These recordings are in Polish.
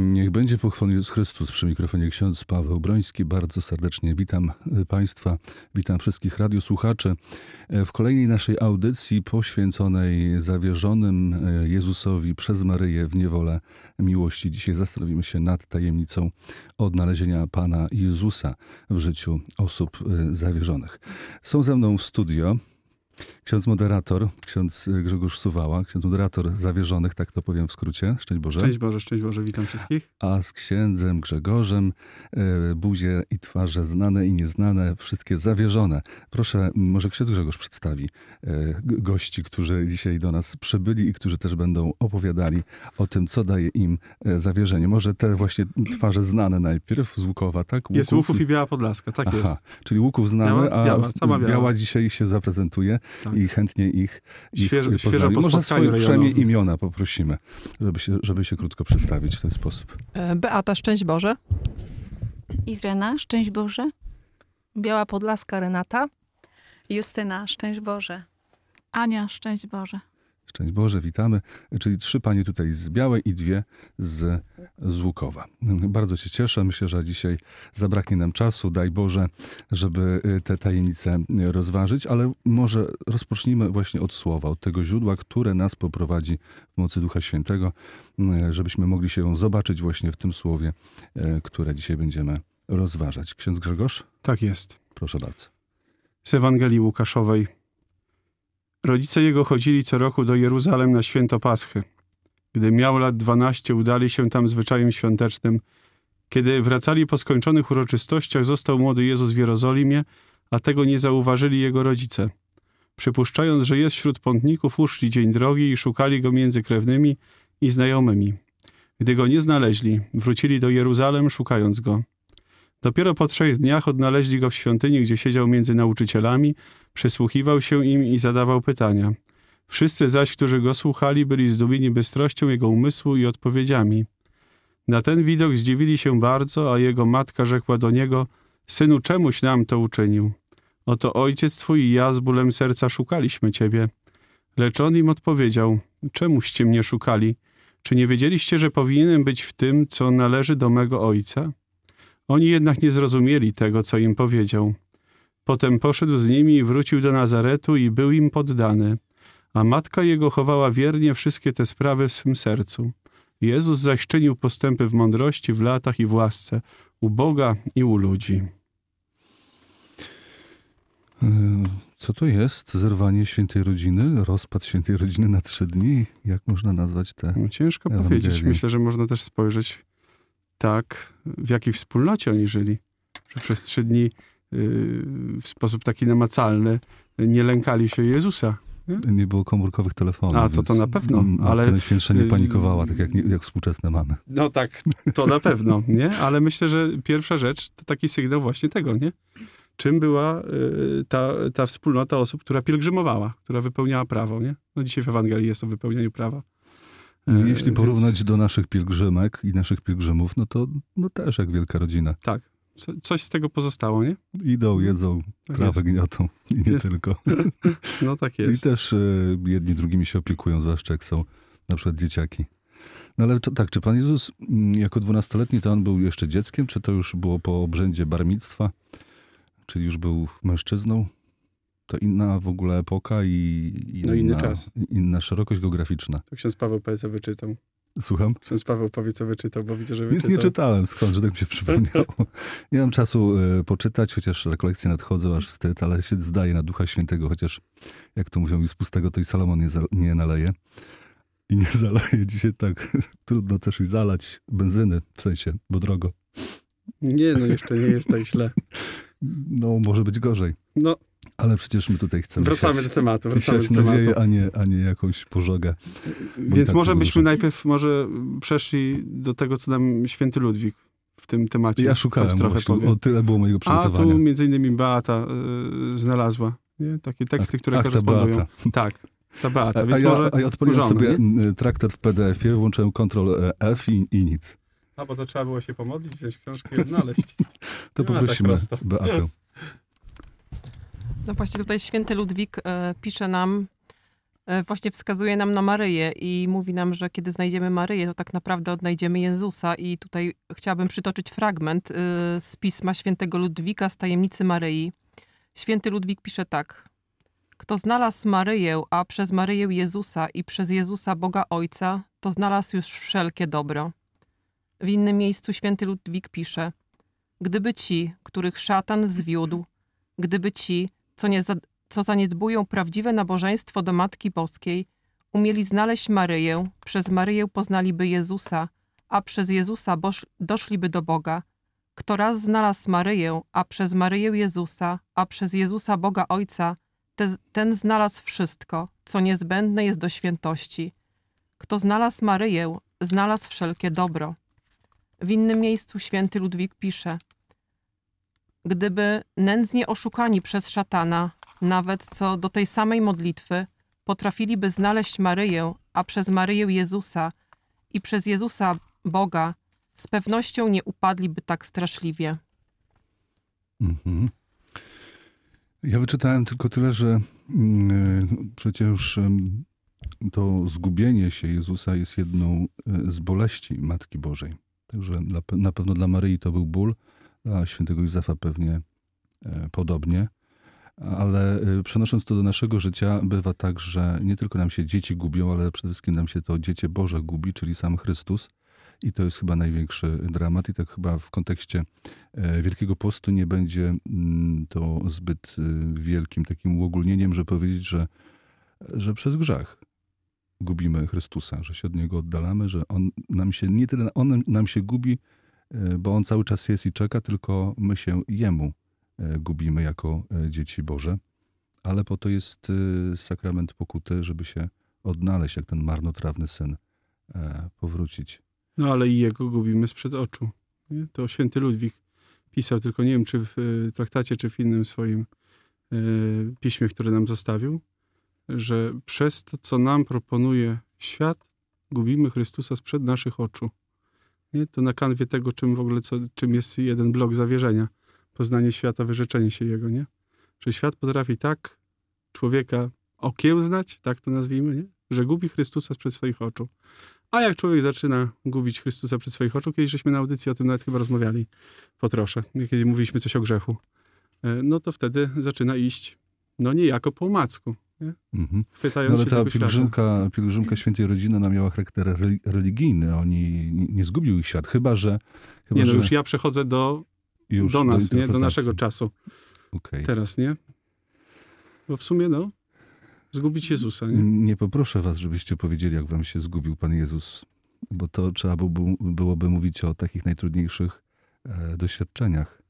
Niech będzie pochwalony Jezus Chrystus przy mikrofonie ksiądz Paweł Broński. Bardzo serdecznie witam y, Państwa, witam wszystkich radiosłuchaczy e, w kolejnej naszej audycji poświęconej zawierzonym e, Jezusowi przez Maryję w niewolę miłości. Dzisiaj zastanowimy się nad tajemnicą odnalezienia Pana Jezusa w życiu osób e, zawierzonych. Są ze mną w studio Ksiądz moderator, ksiądz Grzegorz Suwała, ksiądz moderator zawierzonych, tak to powiem w skrócie. Szczęść Boże. Szczęść Boże, szczęść Boże, witam wszystkich. A z księdzem Grzegorzem e, buzie i twarze znane i nieznane, wszystkie zawierzone. Proszę, może ksiądz Grzegorz przedstawi e, gości, którzy dzisiaj do nas przybyli i którzy też będą opowiadali o tym, co daje im e, zawierzenie. Może te właśnie twarze znane najpierw z Łukowa, tak? Łuków, jest Łuków i Biała Podlaska, tak Aha, jest. Czyli Łuków znamy, biała, a biała, biała. biała dzisiaj się zaprezentuje tak. i chętnie ich, ich świeżo po Może swoje przynajmniej imiona poprosimy, żeby się, żeby się krótko przedstawić w ten sposób. Beata, szczęść Boże. Irena, szczęść Boże. Biała Podlaska, Renata. Justyna, szczęść Boże. Ania, szczęść Boże. Szczęść Boże, witamy. Czyli trzy panie tutaj z Białej i dwie z, z Łukowa. Bardzo się cieszę. Myślę, że dzisiaj zabraknie nam czasu, daj Boże, żeby y, te tajemnice rozważyć, ale może rozpocznijmy właśnie od słowa, od tego źródła, które nas poprowadzi w mocy Ducha Świętego, y, żebyśmy mogli się zobaczyć właśnie w tym słowie, y, które dzisiaj będziemy rozważać. Ksiądz Grzegorz? Tak jest. Proszę bardzo. Z Ewangelii Łukaszowej. Rodzice jego chodzili co roku do Jeruzalem na święto Paschy. Gdy miał lat dwanaście, udali się tam zwyczajem świątecznym. Kiedy wracali po skończonych uroczystościach, został młody Jezus w Jerozolimie, a tego nie zauważyli jego rodzice. Przypuszczając, że jest wśród pątników, uszli dzień drogi i szukali go między krewnymi i znajomymi. Gdy go nie znaleźli, wrócili do Jeruzalem, szukając go. Dopiero po trzech dniach odnaleźli go w świątyni, gdzie siedział między nauczycielami, przysłuchiwał się im i zadawał pytania. Wszyscy zaś, którzy go słuchali, byli zdumieni bystrością jego umysłu i odpowiedziami. Na ten widok zdziwili się bardzo, a jego matka rzekła do niego: Synu, czemuś nam to uczynił? Oto ojciec twój i ja z bólem serca szukaliśmy ciebie. Lecz on im odpowiedział: Czemuście mnie szukali? Czy nie wiedzieliście, że powinienem być w tym, co należy do mego ojca? Oni jednak nie zrozumieli tego, co im powiedział. Potem poszedł z nimi i wrócił do Nazaretu i był im poddany, a matka jego chowała wiernie wszystkie te sprawy w swym sercu. Jezus zaś czynił postępy w mądrości, w latach i w łasce, u Boga i u ludzi. Co to jest? Zerwanie świętej rodziny? Rozpad świętej rodziny na trzy dni? Jak można nazwać te? No, ciężko powiedzieć. Myślę, że można też spojrzeć tak, w jakiej wspólnocie oni żyli. Że przez trzy dni w sposób taki namacalny nie lękali się Jezusa. Nie, nie było komórkowych telefonów. A, to to na pewno, ale- Ale Najświętsza nie panikowała, tak jak, jak współczesne mamy. No tak, to na pewno, nie? Ale myślę, że pierwsza rzecz to taki sygnał właśnie tego, nie? Czym była y, ta, ta wspólnota osób, która pielgrzymowała, która wypełniała prawo, nie? No dzisiaj w Ewangelii jest o wypełnianiu prawa. E, Jeśli więc porównać do naszych pielgrzymek i naszych pielgrzymów, no to no też jak wielka rodzina. Tak, co, coś z tego pozostało, nie? Idą, jedzą, Tak trawę jest. gniotą i nie Jest. tylko. No tak I jest. też y, jedni drugimi się opiekują, zwłaszcza jak są na przykład dzieciaki. No ale to, tak, czy Pan Jezus mm, jako dwunastoletni to on był jeszcze dzieckiem, czy to już było po obrzędzie barmictwa, czyli już był mężczyzną? To inna w ogóle epoka i inna, No, inny czas. inna szerokość geograficzna. To ksiądz Paweł co wyczytał. Słucham? Ksiądz Paweł powie, co wyczytał, bo widzę, że Nic wyczytał. nie czytałem, skąd, że tak mi się przypomniało. Nie mam czasu y, poczytać, chociaż rekolekcje nadchodzą, aż wstyd, ale się zdaje na Ducha Świętego, chociaż jak to mówią, i z pustego to i Salomon nie, nie naleje. I nie zaleje dzisiaj tak. Trudno też i zalać benzyny, w sensie, bo drogo. Nie, no jeszcze nie jest tak źle. No, może być gorzej. No, Ale przecież my tutaj chcemy wracamy siać, do tematu, wracamy siać do tematu. nadzieję, a nie, a nie jakąś pożogę. Więc tak może byśmy dużo. najpierw może przeszli do tego, co nam święty Ludwik w tym temacie Ja szukałem trochę właśnie, powie. o tyle było mojego A przygotowania. tu między innymi Beata y, znalazła nie? takie teksty, Ach, które korespondują. Beata. Tak, ta Beata. A, Więc ja, może a ja odpaliłem sobie nie? mm, traktat w PDF-ie, włączyłem Ctrl F i, i nic. A bo to trzeba było się pomodlić, wziąć książkę i odnaleźć. To Nie tak poprosimy prosto. Beatę. No właśnie tutaj święty Ludwik e, pisze nam e, właśnie wskazuje nam na Maryję i mówi nam, że kiedy znajdziemy Maryję, to tak naprawdę odnajdziemy Jezusa. I tutaj chciałabym przytoczyć fragment y, z pisma świętego Ludwika z tajemnicy Maryi. Święty Ludwik pisze tak. Kto znalazł Maryję, a przez Maryję Jezusa i przez Jezusa Boga Ojca, to znalazł już wszelkie dobro. W innym miejscu święty Ludwik pisze: Gdyby ci, których szatan zwiódł, gdyby ci, co, nie co zaniedbują prawdziwe nabożeństwo do Matki Boskiej, umieli znaleźć Maryję, przez Maryję poznaliby Jezusa, a przez Jezusa doszliby do Boga. Kto raz znalazł Maryję, a przez Maryję Jezusa, a przez Jezusa Boga Ojca, te, ten znalazł wszystko, co niezbędne jest do świętości. Kto znalazł Maryję, znalazł wszelkie dobro. W innym miejscu święty Ludwik pisze: Gdyby nędznie oszukani przez szatana, nawet co do tej samej modlitwy, potrafiliby znaleźć Maryję, a przez Maryję Jezusa i przez Jezusa Boga, z pewnością nie upadliby tak straszliwie. Mhm. Ja wyczytałem tylko tyle, że mm, przecież em, to zgubienie się Jezusa jest jedną e, z boleści Matki Bożej. Także na pewno dla Maryi to był ból, dla świętego Józefa pewnie e, podobnie. Ale e, przenosząc to do naszego życia, bywa tak, że nie tylko nam się dzieci gubią, ale przede wszystkim nam się to Dziecię Boże gubi, czyli sam Chrystus. I to jest chyba największy dramat. I tak chyba w kontekście e, Wielkiego Postu nie będzie mm, to zbyt wielkim takim uogólnieniem, że powiedzieć, że, że przez grzech gubimy Chrystusa, że się od Niego oddalamy, że On nam się, nie tyle On nam się gubi, bo On cały czas jest i czeka, tylko my się Jemu e, gubimy jako e, dzieci Boże. Ale po to jest e, sakrament pokuty, żeby się odnaleźć, jak ten marnotrawny syn, e, powrócić. No ale i jego gubimy sprzed oczu. Nie? To święty Ludwik pisał, tylko nie wiem, czy w e, traktacie, czy w innym swoim e, piśmie, które nam zostawił, że przez to, co nam proponuje świat, gubimy Chrystusa sprzed naszych oczu. Nie? To na kanwie tego, czym w ogóle, co, czym jest jeden blok zawierzenia. Poznanie świata, wyrzeczenie się jego, nie? Że świat potrafi tak człowieka okiełznać, tak to nazwijmy, nie? Że gubi Chrystusa sprzed swoich oczu. A jak człowiek zaczyna gubić Chrystusa przed swoich oczu, kiedyś żeśmy na audycji o tym nawet chyba rozmawiali po trosze, kiedy mówiliśmy coś o grzechu, e, no to wtedy zaczyna iść, no niejako po omacku? Mhm. chwytając No ale ta pielgrzymka, pielgrzymka świętej rodziny, ona miała charakter reli- religijny. Oni nie zgubił ich świat, chyba że. Chyba, Nie, no że już ja przechodzę do, do nas, nie? Do naszego czasu Okej. teraz, nie? Bo w sumie, no, zgubić Jezusa, nie? Nie poproszę was, żebyście powiedzieli, jak wam się zgubił Pan Jezus, bo to trzeba byłoby, byłoby mówić o takich najtrudniejszych e, doświadczeniach.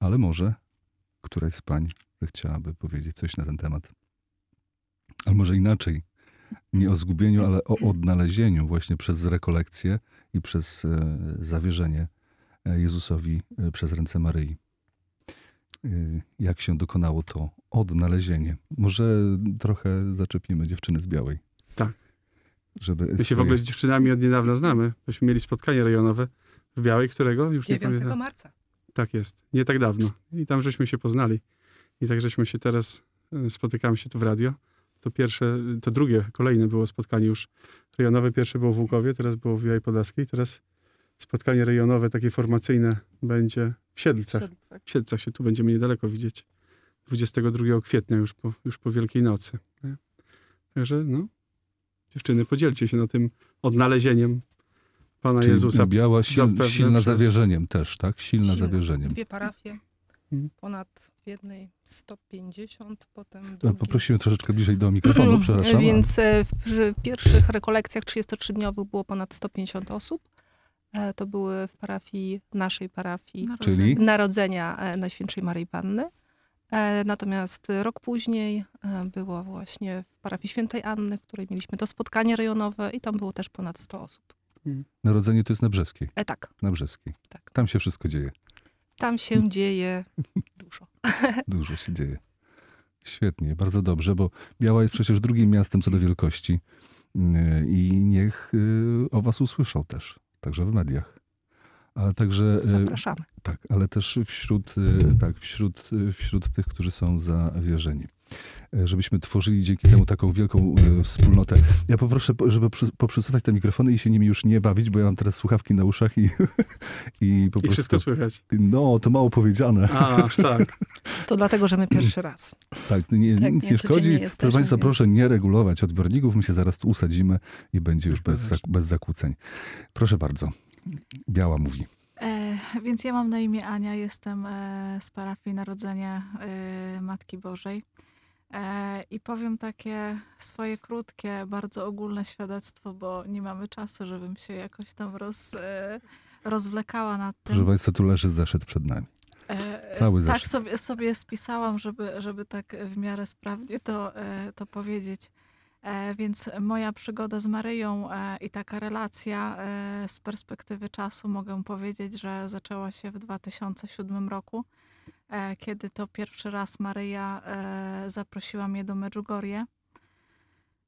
Ale może któraś z pań zechciałaby powiedzieć coś na ten temat. Ale może inaczej. Nie o zgubieniu, ale o odnalezieniu właśnie przez rekolekcję i przez e, zawierzenie e, Jezusowi e, przez ręce Maryi. Jak się dokonało to odnalezienie? Może trochę zaczepimy dziewczyny z Białej. Tak. Żeby My się w swoje- ogóle z dziewczynami od niedawna znamy. Myśmy mieli spotkanie rejonowe w Białej, którego już nie 9 pamiętam. marca. Tak jest. Nie tak dawno. I tam żeśmy się poznali. I tak żeśmy się teraz, spotykamy się tu w radio. To pierwsze, to drugie, kolejne było spotkanie już rejonowe. Pierwsze było w Łukowie, teraz było w Białej Podlaskiej. Teraz spotkanie rejonowe, takie formacyjne będzie w Siedlcach. W Siedlcach się tu będziemy niedaleko widzieć. 22 kwietnia już po, już po Wielkiej Nocy. Nie? Także no, dziewczyny, podzielcie się na tym odnalezieniem Pana Czyli Jezusa. Biała sil, silna przez- zawierzeniem też, tak? Silna Silna. zawierzeniem. Dwie parafie. Ponad w jednej 150, potem To drugiej. Poprosimy troszeczkę bliżej do mikrofonu, przepraszam. Więc e, w pierwszych rekolekcjach 33-dniowych było ponad 150 osób. E, To były w parafii, naszej parafii, Czyli? Narodzenia e, Najświętszej Maryi Panny. Natomiast rok później było właśnie w parafii Świętej Anny, w której mieliśmy to spotkanie rejonowe i tam było też ponad 100 osób. Narodzenie to jest na Brzeskiej. E tak, Na Brzeskiej. tak. Tam się wszystko dzieje. Tam się dzieje dużo. Dużo się dzieje. Świetnie, bardzo dobrze, bo Biała jest przecież drugim miastem co do wielkości Yy, i niech yy, o was usłyszą też, także w mediach. Ale także, yy, Zapraszamy. tak, ale też wśród, yy, tak, wśród, wśród tych, którzy są zawierzeni. E, żebyśmy tworzyli dzięki temu taką wielką e, wspólnotę. Ja poproszę, żeby poprzesuwać te mikrofony i się nimi już nie bawić, bo ja mam teraz słuchawki na uszach i, i po I prostu... wszystko słychać. No, to mało powiedziane. A, aż tak. To dlatego, że my pierwszy raz. Tak, nie, Tak, nic nie, nie szkodzi. jesteśmy, Proszę Państwa, więc- proszę nie regulować odbiorników. My się zaraz tu usadzimy i będzie już bez, bez zakłóceń. Proszę bardzo. Biała mówi. E, więc ja mam na imię Ania, jestem e, z parafii Narodzenia e, Matki Bożej. E, I powiem takie swoje krótkie, bardzo ogólne świadectwo, bo nie mamy czasu, żebym się jakoś tam roz, e, rozwlekała nad tym. Proszę Państwa, tu leży zeszyt przed nami. E, Cały Tak zeszyt. sobie, sobie spisałam, żeby, żeby tak w miarę sprawnie to, to powiedzieć. Więc moja przygoda z Maryją i taka relacja z perspektywy czasu mogę powiedzieć, że zaczęła się w 2007 roku, kiedy to pierwszy raz Maryja e, zaprosiła mnie do Medjugorje.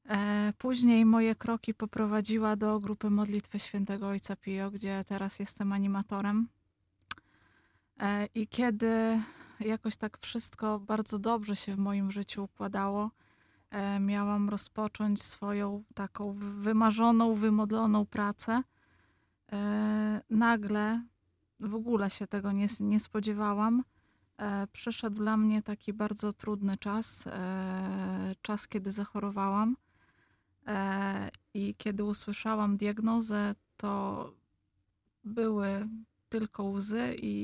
E, Później moje kroki poprowadziła do grupy modlitwy Świętego Ojca Pio, gdzie teraz jestem animatorem. E, I kiedy jakoś tak wszystko bardzo dobrze się w moim życiu układało, e, miałam rozpocząć swoją taką wymarzoną, wymodloną pracę. E, Nagle, w ogóle się tego nie, nie spodziewałam, e, przyszedł dla mnie taki bardzo trudny czas, e, czas, kiedy zachorowałam. E, I kiedy usłyszałam diagnozę, to były tylko łzy i,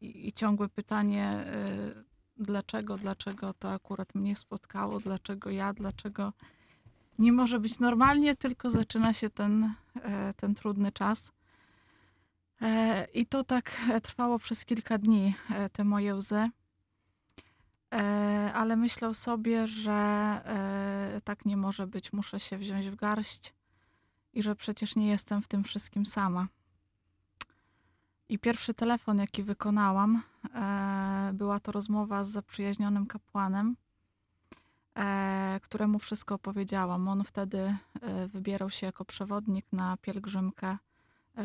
i, i ciągłe pytanie, dlaczego, dlaczego to akurat mnie spotkało, dlaczego ja, dlaczego nie może być normalnie, tylko zaczyna się ten, ten trudny czas. E, I to tak e, trwało przez kilka dni, e, te moje łzy. Ale myślę sobie, że tak nie może być, muszę się wziąć w garść i że przecież nie jestem w tym wszystkim sama. I pierwszy telefon, jaki wykonałam, była to rozmowa z zaprzyjaźnionym kapłanem, któremu wszystko opowiedziałam. On wtedy wybierał się jako przewodnik na pielgrzymkę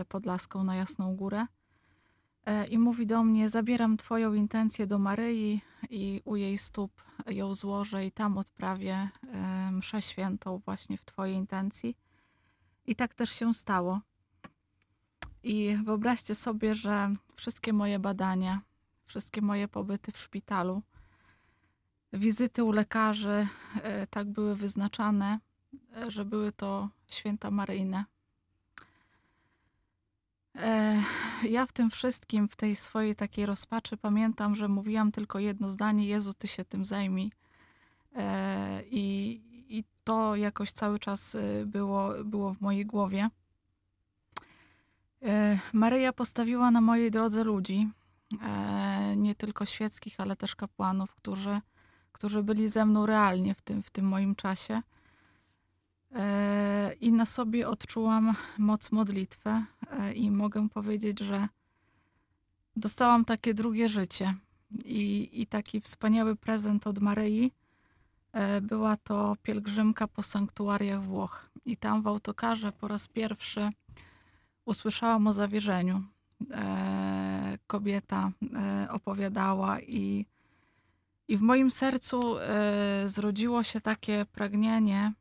podlaską na Jasną Górę. E, I mówi do mnie: Zabieram Twoją intencję do Maryi i u jej stóp ją złożę i tam odprawię e, mszę świętą właśnie w Twojej intencji. I tak też się stało. I wyobraźcie sobie, że wszystkie moje badania, wszystkie moje pobyty w szpitalu, wizyty u lekarzy e, tak były wyznaczane, e, że były to święta maryjne. Ja w tym wszystkim, w tej swojej takiej rozpaczy pamiętam, że mówiłam tylko jedno zdanie: Jezu, ty się tym zajmij. I, i to jakoś cały czas e, było, było w mojej głowie. Maryja postawiła na mojej drodze ludzi, nie tylko świeckich, ale też kapłanów, którzy, którzy byli ze mną realnie w tym, w tym moim czasie. E, I na sobie odczułam moc modlitwy e, i mogę powiedzieć, że dostałam takie drugie życie i, i taki wspaniały prezent od Maryi. E, Była to pielgrzymka po sanktuariach Włoch i tam w autokarze po raz pierwszy usłyszałam o zawierzeniu. Kobieta opowiadała i, i w moim sercu zrodziło się takie pragnienie,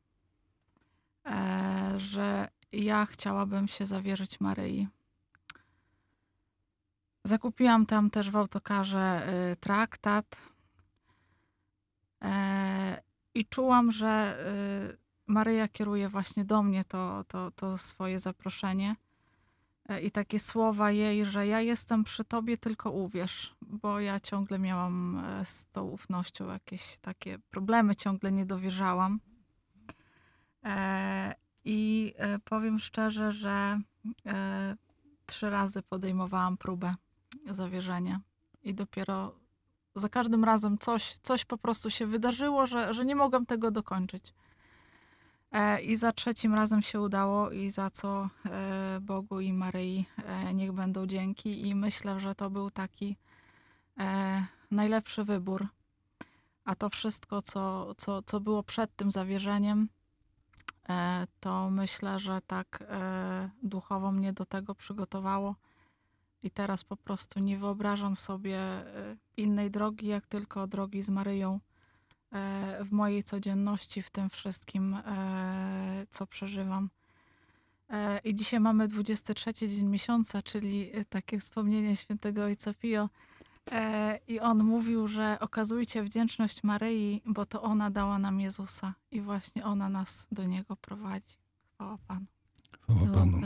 że ja chciałabym się zawierzyć Maryi. Zakupiłam tam też w autokarze e, traktat e, i czułam, że e, Maryja kieruje właśnie do mnie to, to, to swoje zaproszenie. E, I takie słowa jej, że ja jestem przy tobie, tylko uwierz, bo ja ciągle miałam e, z tą ufnością jakieś takie problemy, ciągle nie dowierzałam. E, I e, powiem szczerze, że e, trzy razy podejmowałam próbę zawierzenia i dopiero za każdym razem coś, coś po prostu się wydarzyło, że, że nie mogłam tego dokończyć. I za trzecim razem się udało i za co Bogu i Maryi niech będą dzięki. I myślę, że to był taki najlepszy wybór. A to wszystko, co, co, co było przed tym zawierzeniem, to myślę, że tak e, duchowo mnie do tego przygotowało. I teraz po prostu nie wyobrażam sobie e, innej drogi, jak tylko drogi z Maryją e, w mojej codzienności, w tym wszystkim, e, co przeżywam. E, I dzisiaj mamy 23 dzień miesiąca, czyli e, takie wspomnienie świętego Ojca Pio. E, I on mówił, że okazujcie wdzięczność Maryi, bo to ona dała nam Jezusa i właśnie ona nas do Niego prowadzi. Chwała Panu. Chwała Panu.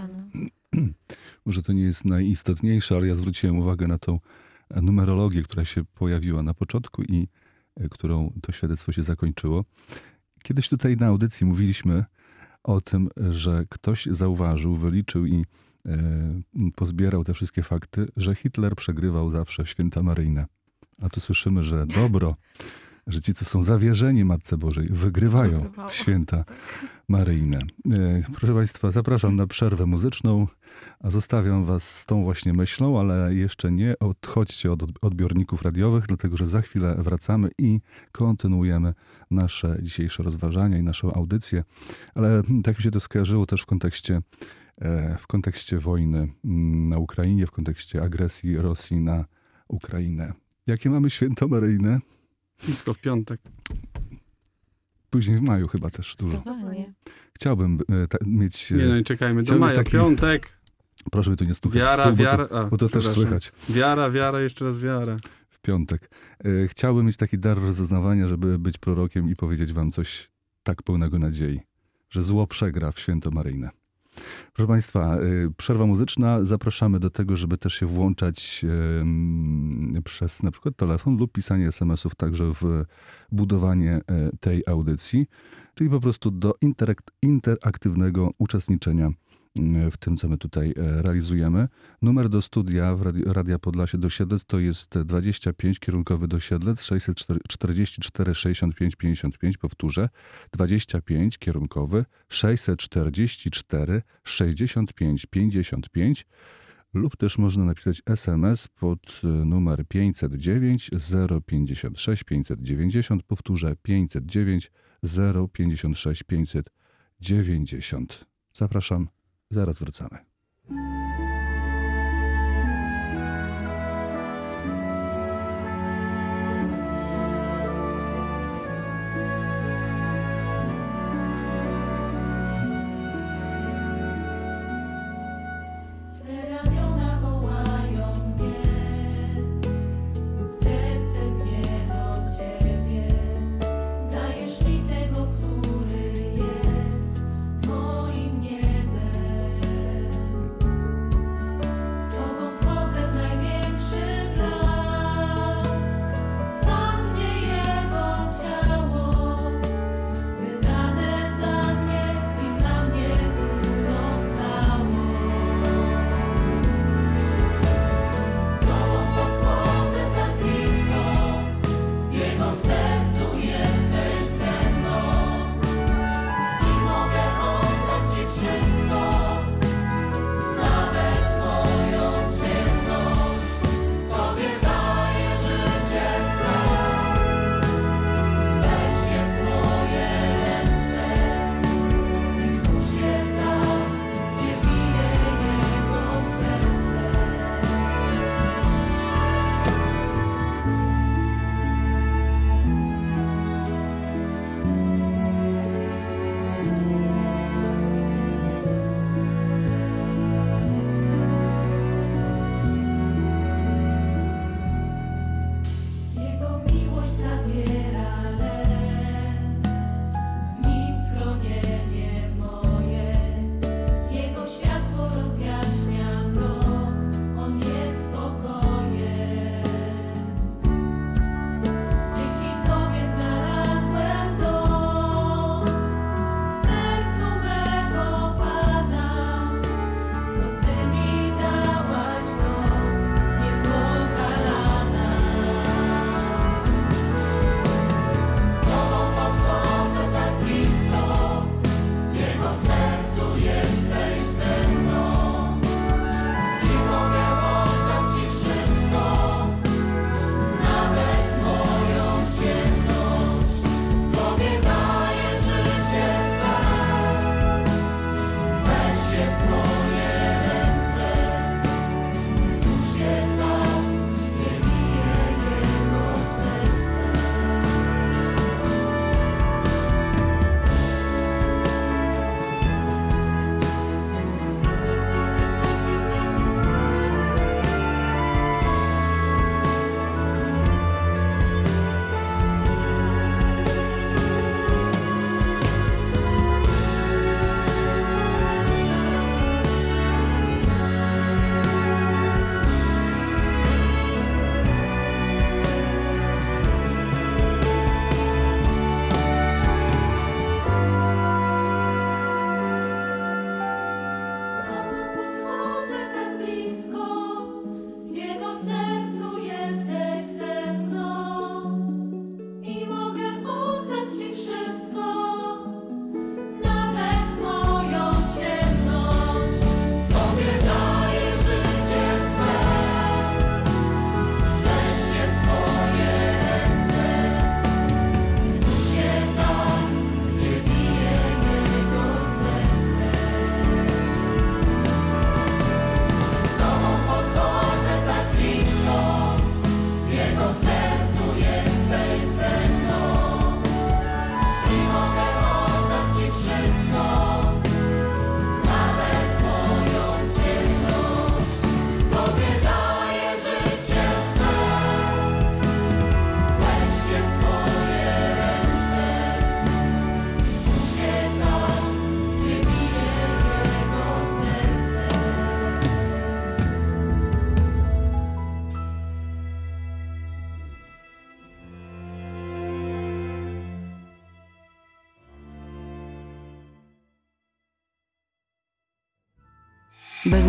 Może to nie jest najistotniejsze, ale ja zwróciłem uwagę na tą numerologię, która się pojawiła na początku i e, którą to świadectwo się zakończyło. Kiedyś tutaj na audycji mówiliśmy o tym, że ktoś zauważył, wyliczył i pozbierał te wszystkie fakty, że Hitler przegrywał zawsze święta maryjne. A tu słyszymy, że dobro, że ci, co są zawierzeni Matce Bożej, wygrywają Wygrywało. święta Tak. maryjne. E, Proszę Państwa, zapraszam na przerwę muzyczną, a zostawiam Was z tą właśnie myślą, ale jeszcze nie odchodźcie od odbiorników radiowych, dlatego że za chwilę wracamy i kontynuujemy nasze dzisiejsze rozważania i naszą audycję. Ale tak mi się to skojarzyło też w kontekście, e, w kontekście wojny mm, na Ukrainie, w kontekście agresji Rosji na Ukrainę. Jakie mamy święto maryjne? Blisko w piątek. Później w maju chyba też dużo. Chciałbym e, ta, mieć... e, Nie no i czekajmy do maja. taki- Piątek. Proszę mi tu nie stukać w Wiara, stół, bo to- wiara. Bo to też słychać Wiara, wiara, jeszcze raz wiara. w piątek. E, Chciałbym mieć taki dar rozeznawania, żeby być prorokiem i powiedzieć wam coś tak pełnego nadziei, że zło przegra w święto maryjne. Proszę Państwa, e, przerwa muzyczna. Zapraszamy do tego, żeby też się włączać przez na przykład telefon lub pisanie SMS-ów także w budowanie e, tej audycji, czyli po prostu do interakt- interaktywnego uczestniczenia w tym, co my tutaj e, realizujemy. Numer do studia w Radi- Radia Podlasie do Siedlec to jest 25 kierunkowy do Siedlec 644 65 55, powtórzę 25 kierunkowy 644 65 55 lub też można napisać SMS pod y, numer 509 056 590, powtórzę 509 056 590. Zapraszam, zaraz wracamy.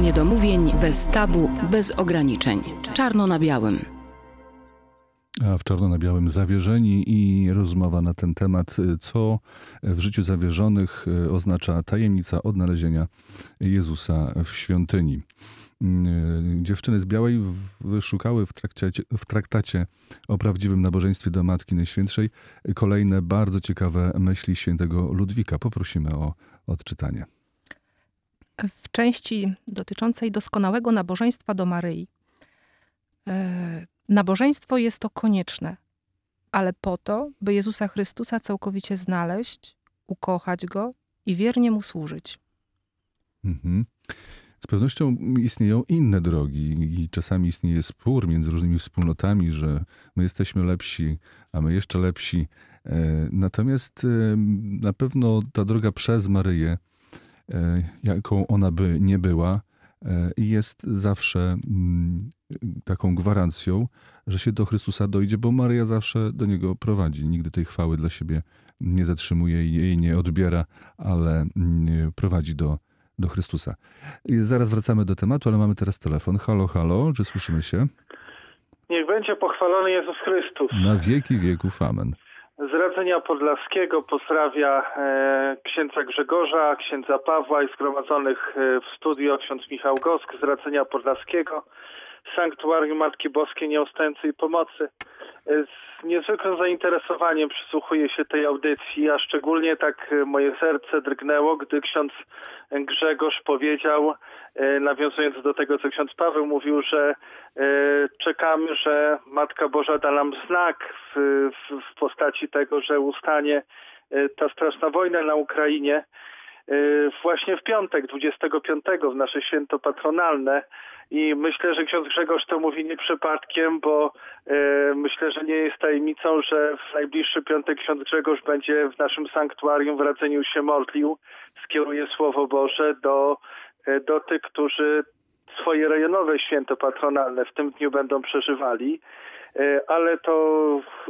Niedomówień, bez tabu, bez ograniczeń. Czarno na białym. A w czarno na białym zawierzeni i rozmowa na ten temat, y, co w życiu zawierzonych y, oznacza tajemnica odnalezienia Jezusa w świątyni. Y, Dziewczyny z Białej wyszukały w traktacie, w traktacie o prawdziwym nabożeństwie do Matki Najświętszej kolejne bardzo ciekawe myśli świętego Ludwika. Poprosimy o odczytanie. W części dotyczącej doskonałego nabożeństwa do Maryi. E, nabożeństwo jest to konieczne, ale po to, by Jezusa Chrystusa całkowicie znaleźć, ukochać Go i wiernie Mu służyć. Mhm. Z pewnością istnieją inne drogi i czasami istnieje spór między różnymi wspólnotami, że my jesteśmy lepsi, a my jeszcze lepsi. E, Natomiast na pewno ta droga przez Maryję, jaką ona by nie była, e, jest zawsze mm, taką gwarancją, że się do Chrystusa dojdzie, bo Maryja zawsze do Niego prowadzi. Nigdy tej chwały dla siebie nie zatrzymuje i jej nie odbiera, ale mm, prowadzi do, do Chrystusa. I zaraz wracamy do tematu, ale mamy teraz telefon. Halo, halo, czy słyszymy się? Niech będzie pochwalony Jezus Chrystus. Na wieki wieków, amen. Z Radzenia Podlaskiego pozdrawia e, księdza Grzegorza, księdza Pawła i zgromadzonych e, w studio ksiądz Michał Gosk z Radzenia Podlaskiego, Sanktuarium Matki Boskiej Nieustępcy i Pomocy. E, z niezwykłym zainteresowaniem przysłuchuję się tej audycji, a szczególnie tak e, moje serce drgnęło, gdy ksiądz Grzegorz powiedział, e, nawiązując do tego, co ksiądz Paweł mówił, że czekamy, że Matka Boża da nam znak w, w, w postaci tego, że ustanie ta straszna wojna na Ukrainie. Właśnie w piątek, 25, w nasze święto patronalne. I myślę, że ksiądz Grzegorz to mówi nie przypadkiem, bo e, myślę, że nie jest tajemnicą, że w najbliższy piątek ksiądz Grzegorz będzie w naszym sanktuarium w Radzeniu się modlił, skieruje Słowo Boże do, e, do tych, którzy swoje rejonowe święto patronalne w tym dniu będą przeżywali. E, Ale to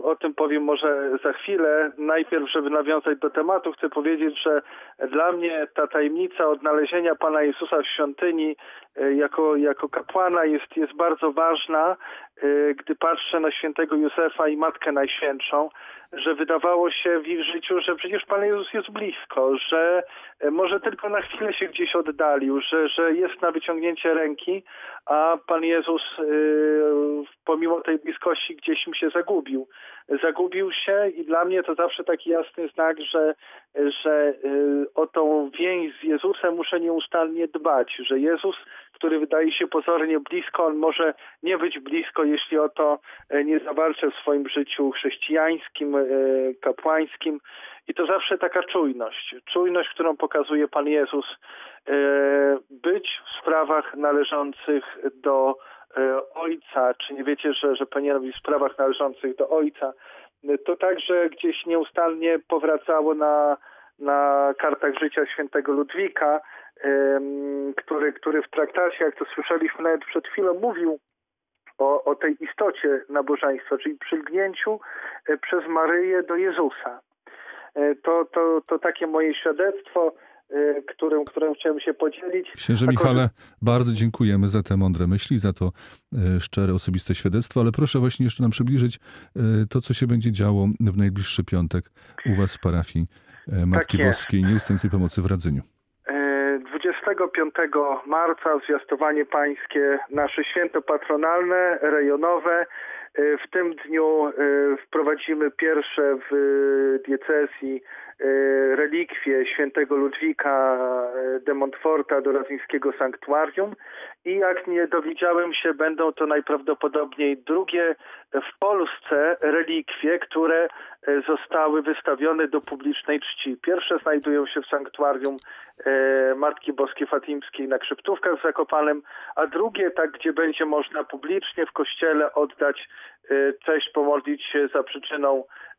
o tym powiem może za chwilę. Najpierw, żeby nawiązać do tematu, chcę powiedzieć, że dla mnie ta tajemnica odnalezienia Pana Jezusa w świątyni jako, jako kapłana jest, jest bardzo ważna, e, gdy patrzę na świętego Józefa i Matkę Najświętszą, że wydawało się w ich życiu, że przecież Pan Jezus jest blisko, że e, może tylko na chwilę się gdzieś oddalił, że, że jest na wyciągnięcie ręki, a Pan Jezus e, pomimo tej bliskości gdzieś im się zagubił. Zagubił się i dla mnie to zawsze taki jasny znak, że, że e, o tą więź z Jezusem muszę nieustannie dbać, że Jezus, który wydaje się pozornie blisko, on może nie być blisko, jeśli o to e, nie zawalczę w swoim życiu chrześcijańskim, e, kapłańskim. I to zawsze taka czujność. Czujność, którą pokazuje Pan Jezus. e, Być w sprawach należących do Ojca, czy nie wiecie, że, że powinienem być w sprawach należących do Ojca. E, To także gdzieś nieustannie powracało na, na kartach życia świętego Ludwika, który, który w traktacie, jak to słyszeliśmy nawet przed chwilą, mówił o, o tej istocie nabożeństwa, czyli przylgnięciu e, przez Maryję do Jezusa. E, To, to, to takie moje świadectwo, e, którym, którym chciałem się podzielić. Księże Michale, bardzo dziękujemy za te mądre myśli, za to e, szczere, osobiste świadectwo, ale proszę właśnie jeszcze nam przybliżyć e, to, co się będzie działo w najbliższy piątek u was w parafii e, Matki jest. Boskiej Nieustępcej Pomocy w Radzeniu. E, 25 marca zwiastowanie pańskie, nasze święto patronalne, rejonowe. W tym dniu wprowadzimy pierwsze w diecezji relikwie świętego Ludwika e, de Montforta do Radzyńskiego Sanktuarium i jak nie dowiedziałem się, będą to najprawdopodobniej drugie w Polsce relikwie, które e, zostały wystawione do publicznej czci. Pierwsze znajdują się w sanktuarium e, Matki Boskiej Fatimskiej na Krzyptówkach w Zakopanem, a drugie tak, gdzie będzie można publicznie w kościele oddać e, cześć, pomodlić się za przyczyną e,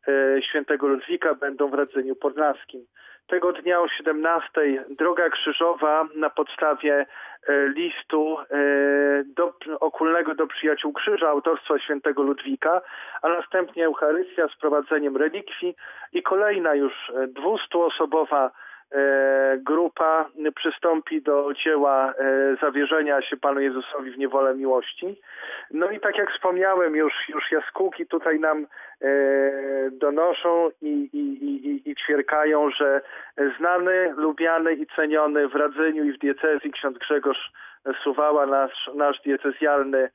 świętego Ludwika, będą w Radzeniu Podlaskim. Tego dnia o 17 droga krzyżowa na podstawie e, listu e, do, okulnego do przyjaciół krzyża autorstwa świętego Ludwika, a następnie Eucharystia z prowadzeniem relikwii i kolejna już 200-osobowa e, grupa przystąpi do dzieła e, zawierzenia się Panu Jezusowi w niewolę miłości. No i tak jak wspomniałem, już, już jaskółki tutaj nam e, donoszą i, i, i, i- ćwierkają, że znany, lubiany i ceniony w Radzeniu i w diecezji ksiądz Grzegorz Suwała, nasz, nasz diecezjalny e,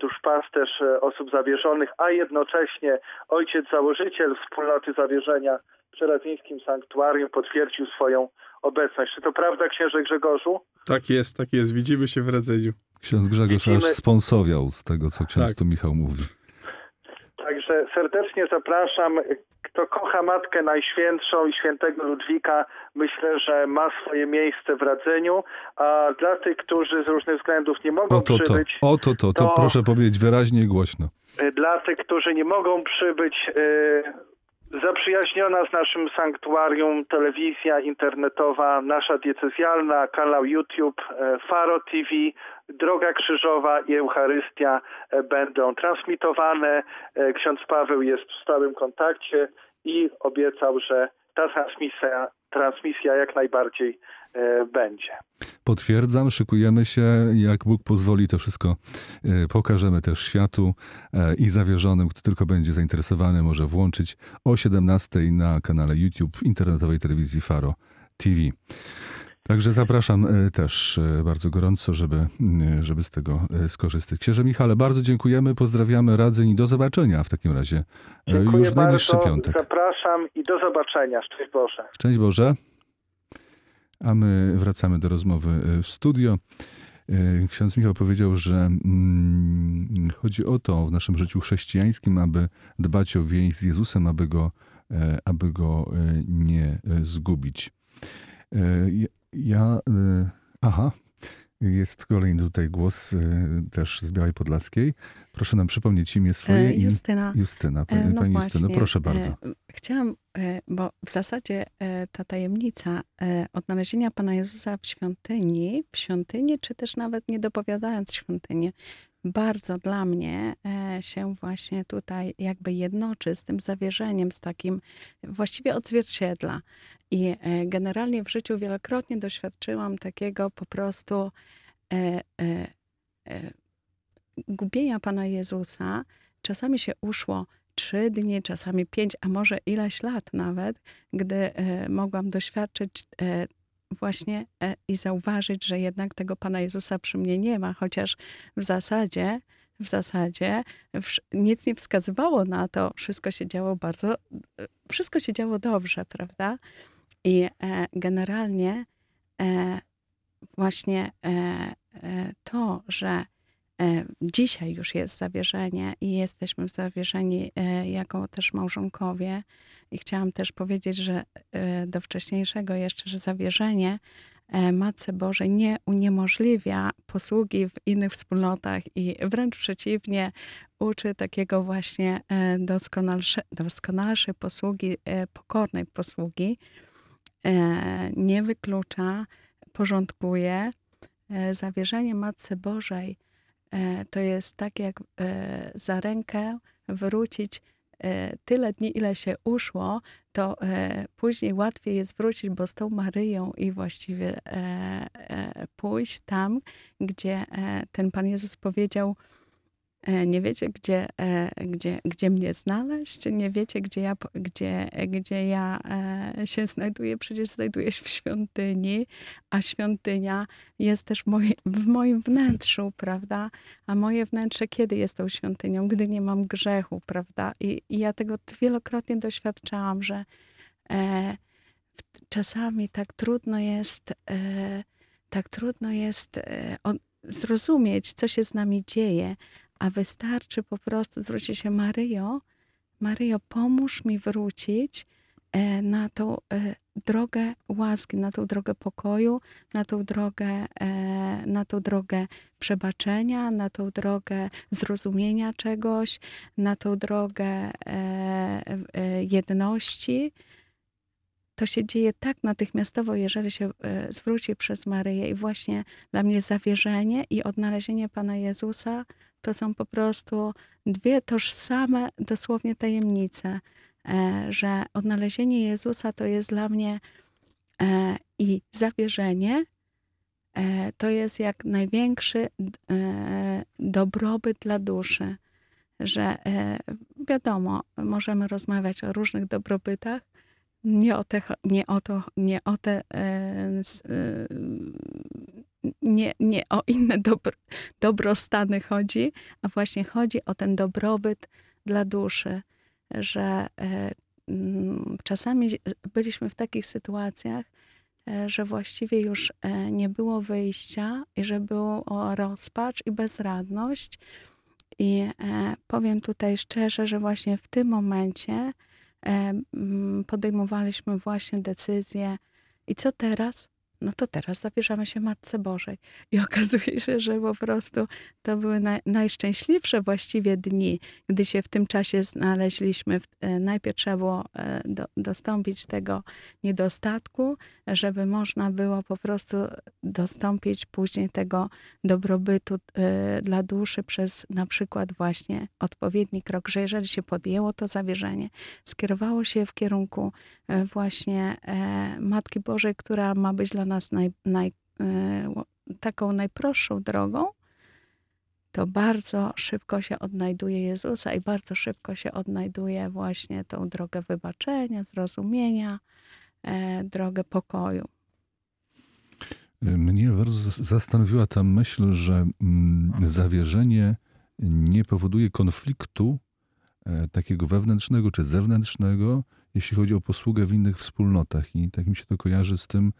duszpasterz e, osób zawierzonych, a jednocześnie ojciec założyciel wspólnoty zawierzenia przy Radzyńskim Sanktuarium potwierdził swoją obecność. Czy to prawda, księże Grzegorzu? Tak jest, tak jest. Widzimy się w radzeniu. Ksiądz Grzegorz Widzimy- aż sponsowiał z tego, co ksiądz Tak. tu Michał mówi. Także serdecznie zapraszam. Kto kocha Matkę Najświętszą i świętego Ludwika, myślę, że ma swoje miejsce w Radzeniu, a dla tych, którzy z różnych względów nie mogą Oto to, przybyć, oto to, to to- proszę powiedzieć wyraźnie i głośno. dla tych, którzy nie mogą przybyć, y, zaprzyjaźniona z naszym sanktuarium telewizja internetowa, nasza diecezjalna, kanał YouTube, e, Faro TV, Droga Krzyżowa i Eucharystia e, będą transmitowane. E, Ksiądz Paweł jest w stałym kontakcie i obiecał, że ta transmisja, transmisja jak najbardziej będzie. Potwierdzam, szykujemy się, jak Bóg pozwoli, to wszystko e, pokażemy też światu e, i zawierzonym, kto tylko będzie zainteresowany, może włączyć o 17 na kanale YouTube internetowej telewizji Faro TV. Także zapraszam e, też e, bardzo gorąco, żeby, e, żeby z tego e, skorzystać. Księże Michale, bardzo dziękujemy, pozdrawiamy Radzeń i do zobaczenia w takim razie e, Dziękuję już w najbliższy bardzo, piątek. zapraszam i do zobaczenia. Szczęść Boże. Szczęść Boże. A my wracamy do rozmowy y, w studio. Y, Ksiądz Michał powiedział, że mm, chodzi o to w naszym życiu chrześcijańskim, aby dbać o więź z Jezusem, aby go, e, aby go e, nie e, zgubić. E, ja- e, aha, jest kolejny tutaj głos e, też z Białej Podlaskiej. Proszę nam przypomnieć imię swoje E, Justyna. Justyna. E, Pani, no pani Justyno, proszę bardzo. e, Chciałam, e, bo w zasadzie ta tajemnica odnalezienia Pana Jezusa w świątyni, w świątyni, czy też nawet nie dopowiadając świątyni, bardzo dla mnie się właśnie tutaj jakby jednoczy z tym zawierzeniem, z takim właściwie odzwierciedla. I generalnie w życiu wielokrotnie doświadczyłam takiego po prostu gubienia Pana Jezusa. Czasami się uszło trzy dni, czasami pięć, a może ileś lat nawet, gdy e, mogłam doświadczyć e, właśnie e, i zauważyć, że jednak tego Pana Jezusa przy mnie nie ma, chociaż w zasadzie, w zasadzie nic nie wskazywało na to, wszystko się działo bardzo, wszystko się działo dobrze, prawda? I generalnie właśnie to, że dzisiaj już jest zawierzenie i jesteśmy zawierzeni e, jako też małżonkowie. I chciałam też powiedzieć, że e, do wcześniejszego jeszcze, że zawierzenie e, Matce Bożej nie uniemożliwia posługi w innych wspólnotach i wręcz przeciwnie, uczy takiego właśnie e, doskonalsze, doskonalszej posługi, e, pokornej posługi. E, Nie wyklucza, porządkuje. E, Zawierzenie Matce Bożej e, to jest tak jak e, za rękę wrócić e, tyle dni, ile się uszło, to e, później łatwiej jest wrócić, bo z tą Maryją i właściwie e, e, pójść tam, gdzie e, ten Pan Jezus powiedział, e, nie wiecie, gdzie, e, gdzie, gdzie mnie znaleźć, nie wiecie, gdzie ja, gdzie, gdzie ja e, się znajduję, przecież znajduję się w świątyni, a świątynia jest też moi, w moim wnętrzu, prawda? A moje wnętrze kiedy jest tą świątynią? Gdy nie mam grzechu, prawda? I, i ja tego wielokrotnie doświadczałam, że e, czasami tak trudno jest, e, tak trudno jest e, on, zrozumieć, co się z nami dzieje, a wystarczy po prostu zwrócić się Maryjo, Maryjo, pomóż mi wrócić e, na tą e, drogę łaski, na tą drogę pokoju, na tą drogę, e, na tą drogę przebaczenia, na tą drogę zrozumienia czegoś, na tą drogę jedności. To się dzieje tak natychmiastowo, jeżeli się zwróci przez Maryję. I właśnie dla mnie zawierzenie i odnalezienie Pana Jezusa to są po prostu dwie tożsame dosłownie tajemnice, e, że odnalezienie Jezusa to jest dla mnie E, I zawierzenie e, to jest jak największy dobrobyt dla duszy, że wiadomo, możemy rozmawiać o różnych dobrobytach, nie o te, nie o to, nie o te, nie, nie o inne dobro, dobrostany chodzi, a właśnie chodzi o ten dobrobyt dla duszy, że e, mm, czasami byliśmy w takich sytuacjach, e, że właściwie już e, nie było wyjścia i że było rozpacz i bezradność. I powiem tutaj szczerze, że właśnie w tym momencie podejmowaliśmy właśnie decyzję i co teraz? No to teraz zawierzamy się Matce Bożej. I okazuje się, że po prostu to były naj, najszczęśliwsze właściwie dni, gdy się w tym czasie znaleźliśmy. E, najpierw trzeba było e, do, dostąpić tego niedostatku, żeby można było po prostu dostąpić później tego dobrobytu e, dla duszy przez na przykład właśnie odpowiedni krok, że jeżeli się podjęło to zawierzenie, skierowało się w kierunku właśnie Matki Bożej, która ma być dla naj, naj, e, taką najprostszą drogą, to bardzo szybko się odnajduje Jezusa i bardzo szybko się odnajduje właśnie tą drogę wybaczenia, zrozumienia, e, drogę pokoju. Mnie bardzo zas- zastanowiła ta myśl, że mm, zawierzenie nie powoduje konfliktu e, takiego wewnętrznego czy zewnętrznego, jeśli chodzi o posługę w innych wspólnotach. I tak mi się to kojarzy z tym,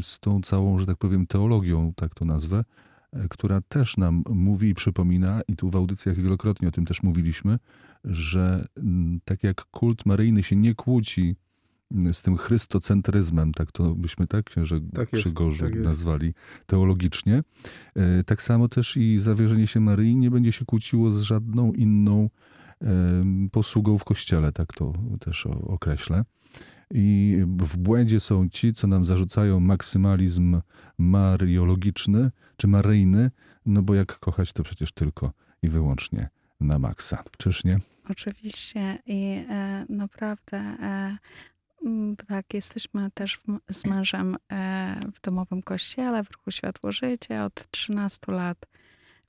z tą całą, że tak powiem, teologią, tak to nazwę, e, która też nam mówi i przypomina, i tu w audycjach wielokrotnie o tym też mówiliśmy, że mm, tak jak kult maryjny się nie kłóci mm, z tym chrystocentryzmem, tak to byśmy tak, księże Tak jest, tak nazwali teologicznie, e, tak samo też i zawierzenie się Maryi nie będzie się kłóciło z żadną inną posługą w kościele, tak to też określę. I w błędzie są ci, co nam zarzucają maksymalizm mariologiczny czy maryjny, no bo jak kochać to przecież tylko i wyłącznie na maksa. Czyż nie? Oczywiście i e, naprawdę e, mm, tak, jesteśmy też w, z mężem e, w domowym kościele, w ruchu Światło Życie od 13 lat.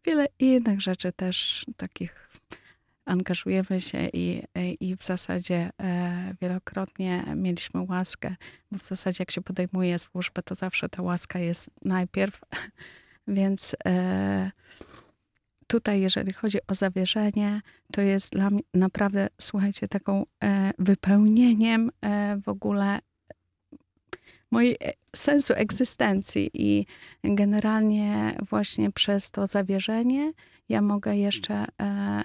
Wiele innych rzeczy też takich angażujemy się i, i w zasadzie e, wielokrotnie mieliśmy łaskę, bo w zasadzie jak się podejmuje służbę, to zawsze ta łaska jest najpierw, więc e, tutaj, jeżeli chodzi o zawierzenie, to jest dla mnie naprawdę, słuchajcie, taką e, wypełnieniem e, w ogóle mojej e, sensu egzystencji i generalnie właśnie przez to zawierzenie ja mogę jeszcze e,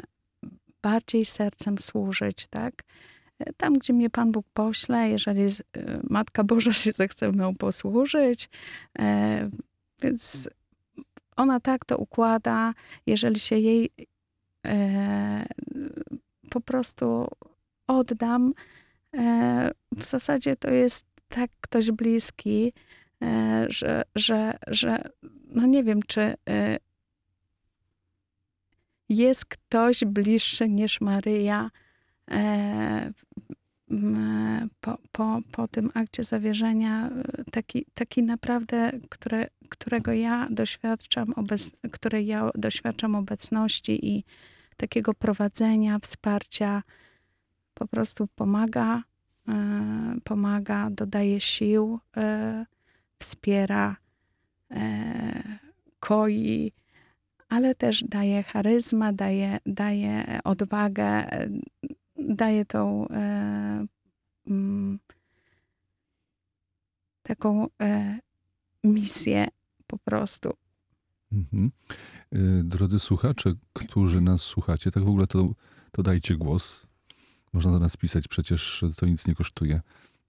bardziej sercem służyć, tak? E, Tam, gdzie mnie Pan Bóg pośle, jeżeli e, Matka Boża się zechce mną posłużyć, e, więc ona tak to układa, jeżeli się jej po prostu oddam, w zasadzie to jest tak ktoś bliski, że, że, że no nie wiem, czy jest ktoś bliższy niż Maryja e, po, po, po tym akcie zawierzenia, e, taki, taki naprawdę, które, którego ja doświadczam, obec, której ja doświadczam obecności i takiego prowadzenia, wsparcia, po prostu pomaga, e, pomaga, dodaje sił, e, wspiera, koi, ale też daje charyzmę, daje, daje odwagę, e, daje tą e, mm, taką e, misję po prostu. Mhm. Y, Drodzy słuchacze, którzy nas słuchacie, tak w ogóle to, to dajcie głos. Można do nas pisać, przecież to nic nie kosztuje.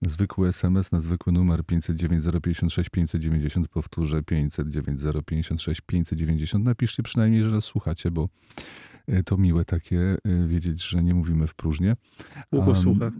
Zwykły SMS na zwykły numer 509 056 590, powtórzę 509 056 590. Napiszcie przynajmniej, że nas słuchacie, bo y, to miłe takie y, wiedzieć, że nie mówimy w próżnię. Am, słucha.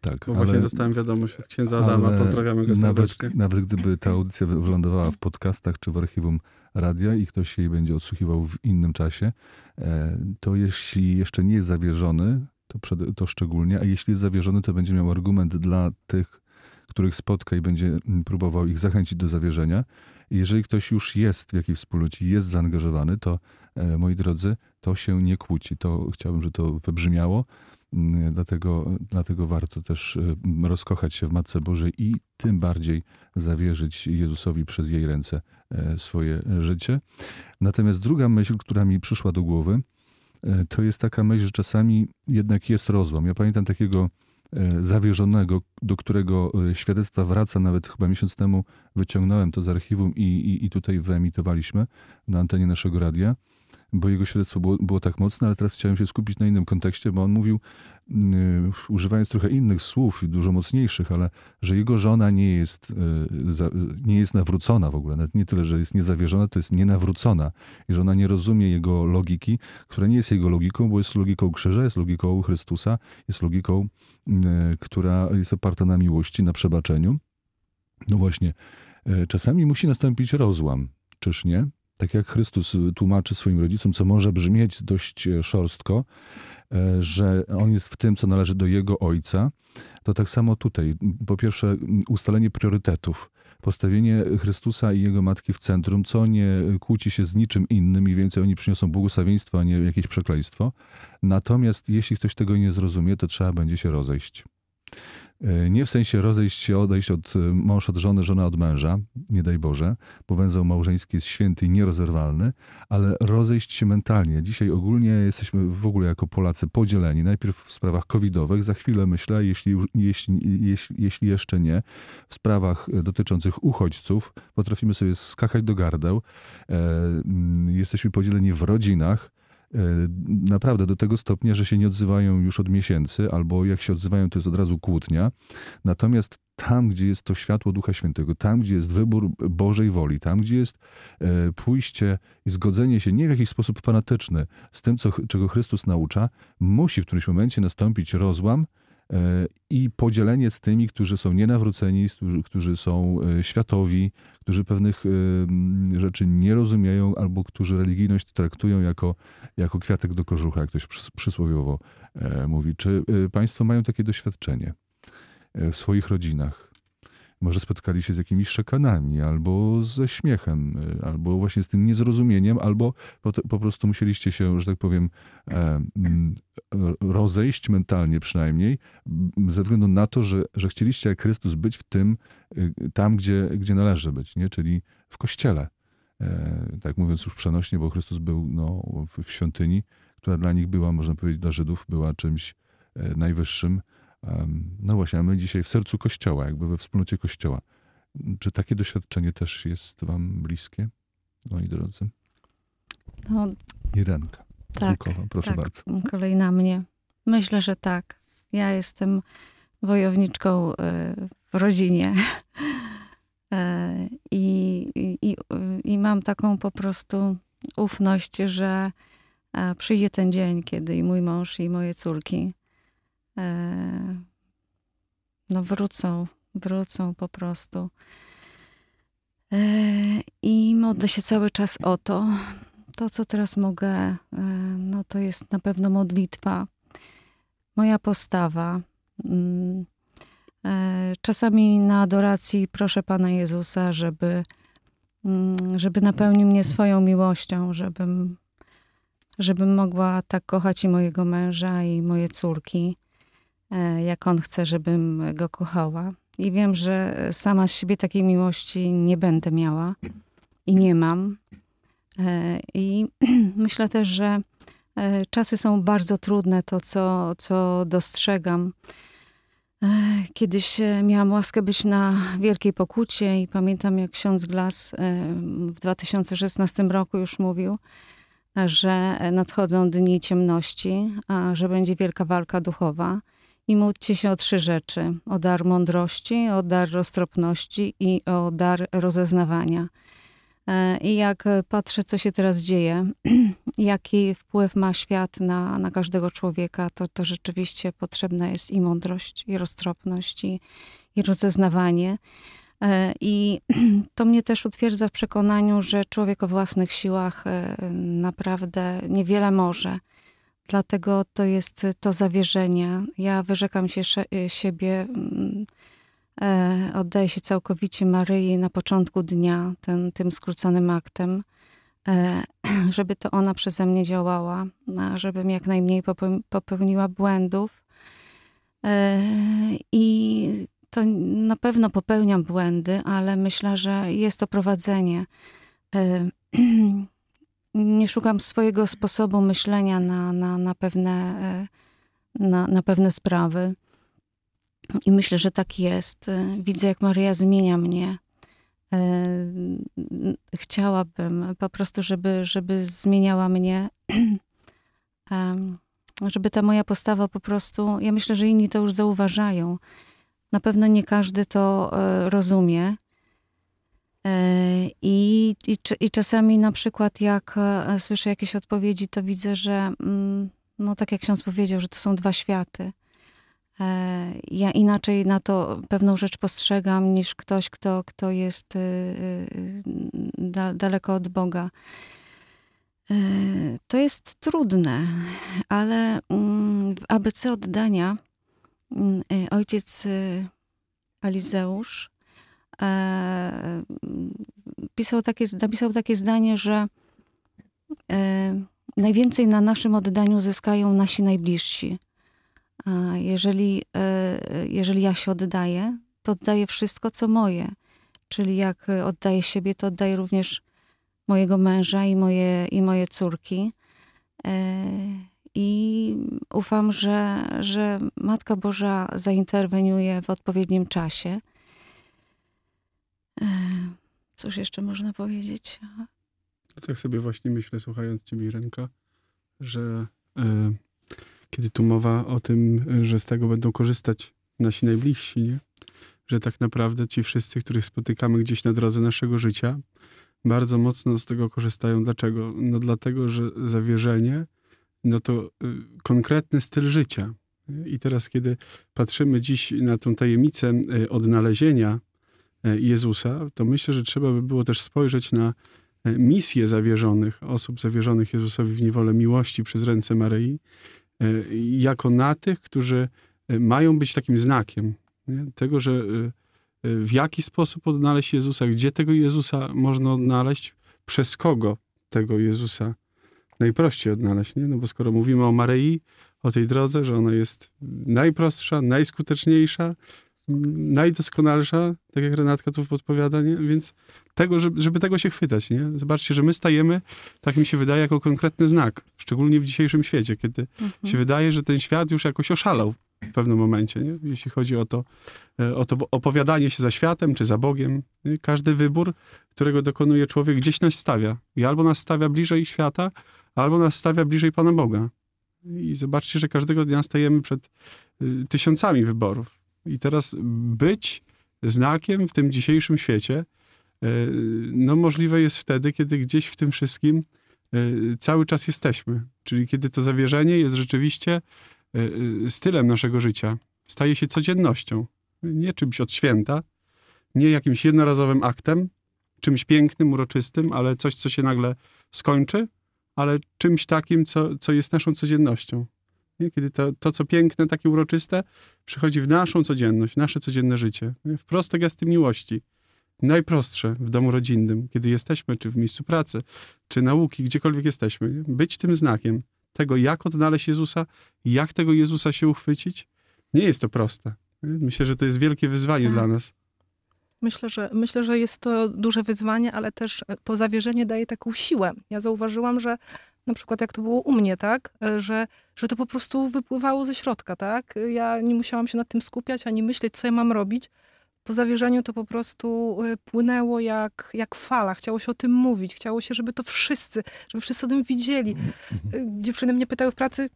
Tak, Bo właśnie dostałem wiadomość od księdza Adama. ale Pozdrawiamy go nawet, serdecznie. nawet gdyby ta audycja wy- wylądowała w podcastach czy w archiwum radia i ktoś jej będzie odsłuchiwał w innym czasie, e, to jeśli jeszcze nie jest zawierzony, to, przed, to szczególnie, a jeśli jest zawierzony, to będzie miał argument dla tych, których spotka i będzie mm, próbował ich zachęcić do zawierzenia. I Jeżeli ktoś już jest w jakiejś wspólnocie, jest zaangażowany, to e, moi drodzy, to się nie kłóci. To chciałbym, żeby to wybrzmiało. Mm, Dlatego, dlatego warto też e, rozkochać się w Matce Bożej i tym bardziej zawierzyć Jezusowi przez jej ręce e, swoje życie. Natomiast druga myśl, która mi przyszła do głowy, to jest taka myśl, że czasami jednak jest rozłam. Ja pamiętam takiego e, zawierzonego, do którego e, świadectwa wraca, nawet chyba miesiąc temu wyciągnąłem to z archiwum i, i, i tutaj wyemitowaliśmy na antenie naszego radia, bo jego świadectwo było, było tak mocne, ale teraz chciałem się skupić na innym kontekście, bo on mówił, mm, używając trochę innych słów, i dużo mocniejszych, ale że jego żona nie jest, e, za- nie jest nawrócona w ogóle. Nawet nie tyle, że jest niezawierzona, to jest nienawrócona. I że ona nie rozumie jego logiki, która nie jest jego logiką, bo jest logiką krzyża, jest logiką Chrystusa, jest logiką, mm, która jest oparta na miłości, na przebaczeniu. No właśnie, e, czasami musi nastąpić rozłam, czyż nie? Tak jak Chrystus tłumaczy swoim rodzicom, co może brzmieć dość e, szorstko, e, że on jest w tym, co należy do jego ojca, to tak samo tutaj. Po pierwsze, ustalenie priorytetów, postawienie Chrystusa i jego matki w centrum, co nie kłóci się z niczym innym i więcej oni przyniosą błogosławieństwo, a nie jakieś przekleństwo. Natomiast jeśli ktoś tego nie zrozumie, to trzeba będzie się rozejść. E, Nie w sensie rozejść się, odejść od e, mąż od żony, żona od męża, nie daj Boże, bo węzeł małżeński jest święty i nierozerwalny, ale rozejść się mentalnie. Dzisiaj ogólnie jesteśmy w ogóle jako Polacy podzieleni. Najpierw w sprawach covidowych, za chwilę myślę, jeśli, jeśli, jeśli, jeśli jeszcze nie, w sprawach e, dotyczących uchodźców, potrafimy sobie skakać do gardeł. Jesteśmy podzieleni w rodzinach, naprawdę do tego stopnia, że się nie odzywają już od miesięcy, albo jak się odzywają, to jest od razu kłótnia. Natomiast tam, gdzie jest to światło Ducha Świętego, tam, gdzie jest wybór Bożej woli, tam, gdzie jest e, pójście i zgodzenie się nie w jakiś sposób fanatyczny z tym, co, czego Chrystus naucza, musi w którymś momencie nastąpić rozłam e, i podzielenie z tymi, którzy są nienawróceni, którzy, którzy są e, światowi, którzy pewnych e, rzeczy nie rozumieją, albo którzy religijność traktują jako, jako kwiatek do kożucha, jak ktoś przys- przysłowiowo e, mówi. Czy e, Państwo mają takie doświadczenie e, w swoich rodzinach? Może spotkali się z jakimiś szekanami, albo ze śmiechem, e, albo właśnie z tym niezrozumieniem, albo po, po prostu musieliście się, że tak powiem, e, mm, ro- rozejść mentalnie przynajmniej, ze względu na to, że, że chcieliście jak Chrystus być w tym, y, tam, gdzie, gdzie należy być, nie? czyli w kościele. E, tak mówiąc już przenośnie, bo Chrystus był no, w, w świątyni, która dla nich była, można powiedzieć, dla Żydów była czymś e, najwyższym. No właśnie, a my dzisiaj w sercu Kościoła, jakby we wspólnocie Kościoła. Czy takie doświadczenie też jest wam bliskie, moi drodzy? No, Irenka tak, proszę tak, bardzo. kolej na mnie. Myślę, że tak. Ja jestem wojowniczką e, w rodzinie. E, I, i, I mam taką po prostu ufność, że e, przyjdzie ten dzień, kiedy i mój mąż, i moje córki no wrócą, wrócą po prostu. E, I modlę się cały czas o to. To, co teraz mogę, e, no to jest na pewno modlitwa, moja postawa. Mm, e, Czasami na adoracji proszę Pana Jezusa, żeby, mm, żeby napełnił mnie swoją miłością, żebym, żebym mogła tak kochać i mojego męża, i moje córki, e, jak On chce, żebym go kochała. I wiem, że sama z siebie takiej miłości nie będę miała i nie mam. E, I myślę też, że e, czasy są bardzo trudne, to co, co dostrzegam. E, Kiedyś e, miałam łaskę być na Wielkiej Pokucie i pamiętam, jak ksiądz Glas e, w 2016 roku już mówił, że nadchodzą dni ciemności, a że będzie wielka walka duchowa. I módlcie się o trzy rzeczy: o dar mądrości, o dar roztropności i o dar rozeznawania. E, I jak patrzę, co się teraz dzieje, jaki wpływ ma świat na, na każdego człowieka, to, to rzeczywiście potrzebna jest i mądrość, i roztropność, i, i rozeznawanie. E, I to mnie też utwierdza w przekonaniu, że człowiek o własnych siłach e, naprawdę niewiele może. Dlatego to jest to zawierzenie. Ja wyrzekam się sze- siebie mm, e, oddaję się całkowicie Maryi na początku dnia, ten, tym skróconym aktem, e, żeby to ona przeze mnie działała, żebym jak najmniej popeł- popełniła błędów. E, I to na pewno popełniam błędy, ale myślę, że jest to prowadzenie. Nie szukam swojego sposobu myślenia na, na, na, pewne, e, na, na pewne sprawy. I myślę, że tak jest. Widzę, jak Maryja zmienia mnie. E, Chciałabym po prostu, żeby, żeby zmieniała mnie. Żeby ta moja postawa po prostu. Ja myślę, że inni to już zauważają. Na pewno nie każdy to e, rozumie. E, I, i, I czasami na przykład jak e, słyszę jakieś odpowiedzi, to widzę, że mm, no tak jak ksiądz powiedział, że to są dwa światy. E, Ja inaczej na to pewną rzecz postrzegam niż ktoś, kto, kto jest da, daleko od Boga. To jest trudne, ale mm, w ABC oddania mm, ojciec Alizeusz pisał takie, napisał takie zdanie, że e, najwięcej na naszym oddaniu zyskają nasi najbliżsi. Jeżeli, e, jeżeli ja się oddaję, to oddaję wszystko, co moje. Czyli jak e, oddaję siebie, to oddaję również mojego męża i moje, i moje córki. E, I ufam, że, że Matka Boża zainterweniuje w odpowiednim czasie. E, Cóż jeszcze można powiedzieć? Tak sobie właśnie myślę, słuchając ciebie, Irenka, że e, kiedy tu mowa o tym, że z tego będą korzystać nasi najbliżsi, nie? że tak naprawdę ci wszyscy, których spotykamy gdzieś na drodze naszego życia, bardzo mocno z tego korzystają. Dlaczego? No dlatego, że zawierzenie, no to y, konkretny styl życia. I teraz, kiedy patrzymy dziś na tą tajemnicę y, odnalezienia Jezusa, to myślę, że trzeba by było też spojrzeć na y, misję zawierzonych, osób zawierzonych Jezusowi w niewolę miłości przez ręce Maryi, y, jako na tych, którzy mają być takim znakiem nie? tego, że w jaki sposób odnaleźć Jezusa, gdzie tego Jezusa można odnaleźć, przez kogo tego Jezusa najprościej odnaleźć. Nie? No bo skoro mówimy o Maryi, o tej drodze, że ona jest najprostsza, najskuteczniejsza, najdoskonalsza, tak jak Renatka tu podpowiada, nie? więc tego, żeby, żeby tego się chwytać. Nie? Zobaczcie, że my stajemy, tak mi się wydaje, jako konkretny znak, szczególnie w dzisiejszym świecie, kiedy się wydaje, że ten świat już jakoś oszalał w pewnym momencie, nie? jeśli chodzi o to, e, o to opowiadanie się za światem czy za Bogiem. Nie? Każdy wybór, którego dokonuje człowiek, gdzieś nas stawia. I albo nas stawia bliżej świata, albo nas stawia bliżej Pana Boga. I zobaczcie, że każdego dnia stajemy przed y, tysiącami wyborów. I teraz być znakiem w tym dzisiejszym świecie, y, no możliwe jest wtedy, kiedy gdzieś w tym wszystkim y, cały czas jesteśmy. Czyli kiedy to zawierzenie jest rzeczywiście y, stylem naszego życia. Staje się codziennością. Nie czymś od święta, nie jakimś jednorazowym aktem, czymś pięknym, uroczystym, ale coś, co się nagle skończy, ale czymś takim, co, co jest naszą codziennością. Nie? Kiedy to, to, co piękne, takie uroczyste, przychodzi w naszą codzienność, nasze codzienne życie. Nie? W proste gesty miłości. Najprostsze w domu rodzinnym, kiedy jesteśmy, czy w miejscu pracy, czy nauki, gdziekolwiek jesteśmy. Nie? Być tym znakiem tego, jak odnaleźć Jezusa, jak tego Jezusa się uchwycić. Nie jest to proste. Myślę, że to jest wielkie wyzwanie Tak. dla nas. Myślę że, myślę, że jest to duże wyzwanie, ale też e, to zawierzenie daje taką siłę. Ja zauważyłam, że na przykład jak to było u mnie, tak, e, że, że to po prostu wypływało ze środka, tak. Ja nie musiałam się nad tym skupiać, ani myśleć, co ja mam robić. Po zawierzeniu to po prostu e, płynęło jak, jak fala. Chciało się o tym mówić. Chciało się, żeby to wszyscy, żeby wszyscy o tym widzieli. E, Dziewczyny mnie pytały w pracy,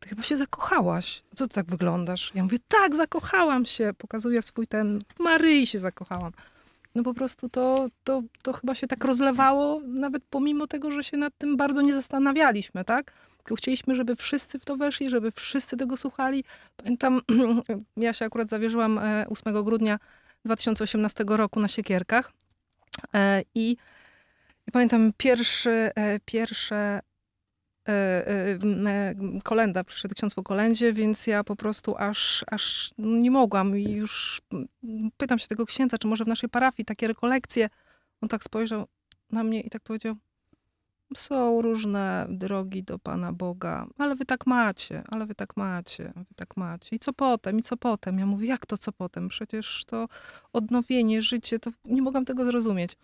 ty chyba się zakochałaś. Co ty tak wyglądasz? Ja mówię, tak, zakochałam się. Pokazuję swój ten, Maryi się zakochałam. No po prostu to, to, to chyba się tak rozlewało, nawet pomimo tego, że się nad tym bardzo nie zastanawialiśmy, tak? Tylko chcieliśmy, żeby wszyscy w to weszli, żeby wszyscy tego słuchali. Pamiętam, ja się akurat zawierzyłam e, 8 grudnia 2018 roku na Siekierkach e, i, pamiętam pierwszy, e, pierwsze e, e, e, kolenda, przyszedł ksiądz po kolendzie, więc ja po prostu aż, aż nie mogłam i już pytam się tego księdza, czy może w naszej parafii takie rekolekcje. On tak spojrzał na mnie i tak powiedział, są różne drogi do Pana Boga, ale wy tak macie, ale wy tak macie, wy tak macie. I co potem, i co potem? Ja mówię, jak to co potem? Przecież to odnowienie, życie, to nie mogłam tego zrozumieć.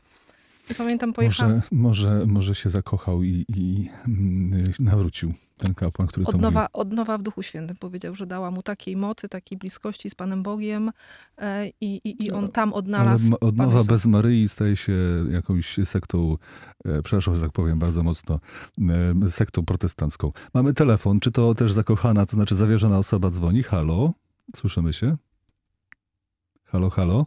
Pamiętam, pojechałam... Może, może, może się zakochał i, i mm, nawrócił ten kapłan, który to mówił. Odnowa, odnowa w Duchu Świętym powiedział, że dała mu takiej mocy, takiej bliskości z Panem Bogiem e, i, i, on tam Ale odnalazł odnowa Jezusa. bez Maryi staje się jakąś sektą, e, przepraszam, że tak powiem bardzo mocno, e, sektą protestancką. Mamy telefon, czy to też zakochana, to znaczy zawierzona osoba dzwoni? Halo? Słyszymy się? Halo, halo?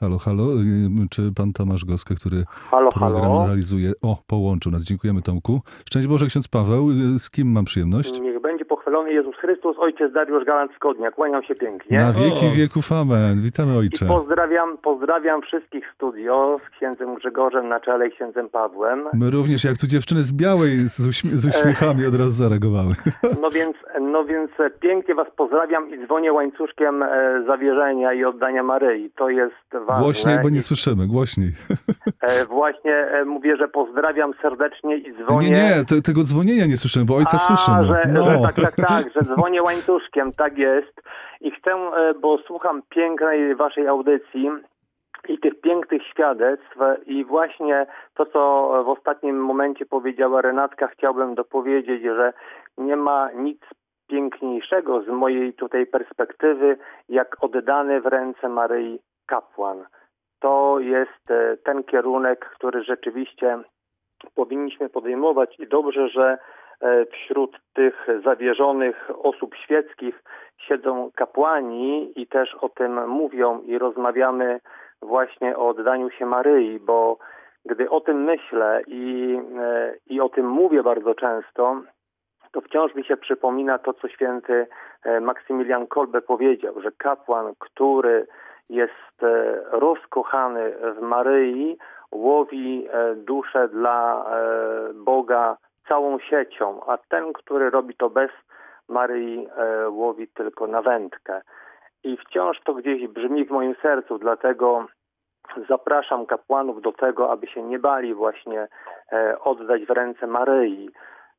Halo, halo? Y, Czy pan Tomasz Goska, który Halo, program halo. realizuje... O, połączył nas. Dziękujemy Tomku. Szczęść Boże, ksiądz Paweł. Y, Z kim mam przyjemność? Niech będzie pochwalony Jezus Chrystus, ojciec Dariusz Galant Skodnia. Kłaniam się pięknie. Na wieki wieków amen. Witamy I ojcze. pozdrawiam, pozdrawiam wszystkich studio z księdzem Grzegorzem na czele i księdzem Pawłem. My również, jak tu dziewczyny z białej z, uśmie- z uśmiechami od razu zareagowały. No więc, no więc e, pięknie was pozdrawiam i dzwonię łańcuszkiem e, zawierzenia i oddania Maryi. To jest ważne. Głośniej, bo nie I, słyszymy, głośniej. e, właśnie mówię, że pozdrawiam serdecznie i dzwonię. Nie, nie, te, tego dzwonienia nie słyszymy, bo ojca A, słyszymy. Że, no. że tak, tak, tak, że dzwonię łańcuszkiem, tak jest. I chcę, e, bo słucham pięknej waszej audycji i tych pięknych świadectw i właśnie to, co w ostatnim momencie powiedziała Renatka, chciałbym dopowiedzieć, że nie ma nic piękniejszego z mojej tutaj perspektywy, jak oddany w ręce Maryi kapłan. To jest e, ten kierunek, który rzeczywiście powinniśmy podejmować i dobrze, że wśród tych zawierzonych osób świeckich siedzą kapłani i też o tym mówią i rozmawiamy właśnie o oddaniu się Maryi, bo gdy o tym myślę i, e, i o tym mówię bardzo często, to wciąż mi się przypomina to, co święty e, Maksymilian Kolbe powiedział, że kapłan, który jest e, rozkochany w Maryi, łowi e, duszę dla e, Boga całą siecią, a ten, który robi to bez Maryi, e, łowi tylko na wędkę. I wciąż to gdzieś brzmi w moim sercu, dlatego zapraszam kapłanów do tego, aby się nie bali właśnie e, oddać w ręce Maryi.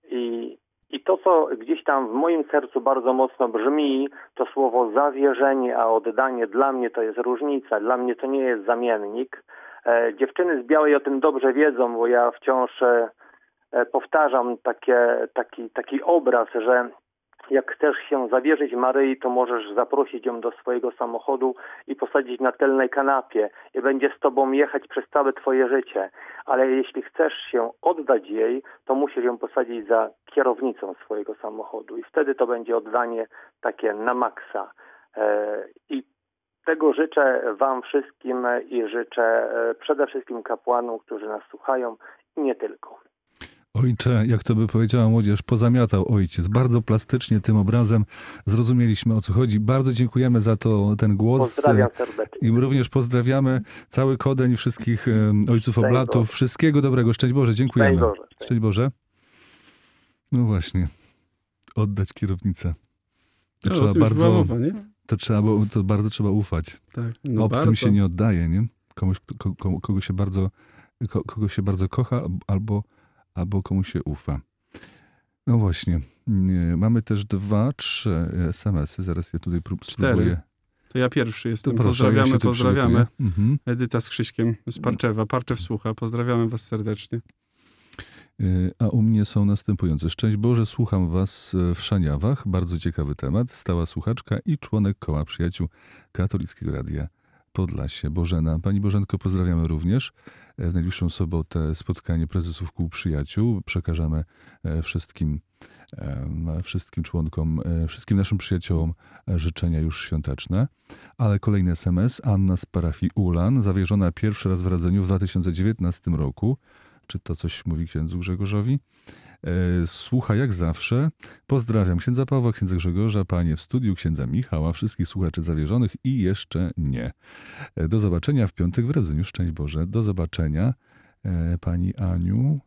I, I to, co gdzieś tam w moim sercu bardzo mocno brzmi, to słowo zawierzenie, a oddanie dla mnie to jest różnica. Dla mnie to nie jest zamiennik. E, dziewczyny z Białej o tym dobrze wiedzą, bo ja wciąż e, powtarzam takie, taki, taki obraz, że jak chcesz się zawierzyć Maryi, to możesz zaprosić ją do swojego samochodu i posadzić na tylnej kanapie i będzie z tobą jechać przez całe twoje życie. Ale jeśli chcesz się oddać jej, to musisz ją posadzić za kierownicą swojego samochodu i wtedy to będzie oddanie takie na maksa. E, I tego życzę wam wszystkim i życzę e, przede wszystkim kapłanom, którzy nas słuchają i nie tylko. Ojcze, jak to by powiedziała młodzież, pozamiatał ojciec. Bardzo plastycznie tym obrazem zrozumieliśmy o co chodzi. Bardzo dziękujemy za to ten głos. Pozdrawiam serdecznie. I również pozdrawiamy cały Kodeń i wszystkich em, ojców Szczęść oblatów. Boże. Wszystkiego dobrego. Szczęść Boże, dziękujemy. Szczęść Boże. Szczęść Boże. No właśnie. Oddać kierownicę. To No, trzeba to bardzo, mowa, to trzeba, bo- to bardzo trzeba ufać. Tak, no Obcym bardzo. się nie oddaje, nie? Komuś, ko, ko, kogo się bardzo, ko, kogo się bardzo kocha albo, albo komu się ufa. No właśnie. Nie, Mamy też dwa, trzy SMS-y. Zaraz je tutaj prób, Cztery. spróbuję. To ja pierwszy jestem. To proszę, ja pozdrawiamy, tu pozdrawiamy. Mhm. Edyta z Krzyśkiem z Parczewa. Parczew słucha. Pozdrawiamy was serdecznie. Y, A u mnie są następujące. Szczęść Boże, słucham Was e, w Szaniawach. Bardzo ciekawy temat. Stała słuchaczka i członek koła przyjaciół Katolickiego Radia Podlasie. Bożena. Pani Bożenko, pozdrawiamy również. W najbliższą sobotę spotkanie prezesów kół przyjaciół. Przekażemy e, wszystkim, wszystkim członkom, e, wszystkim naszym przyjaciołom życzenia już świąteczne. Ale kolejny SMS. Anna z parafii Ulan, zawierzona pierwszy raz w radzeniu w 2019 roku. Czy to coś mówi księdzu Grzegorzowi? E, Słucha jak zawsze. Pozdrawiam księdza Pawła, księdza Grzegorza, panie w studiu, księdza Michała, wszystkich słuchaczy zawierzonych i jeszcze nie. E, Do zobaczenia w piątek w Radzeniu. Szczęść Boże. Do zobaczenia e, pani Aniu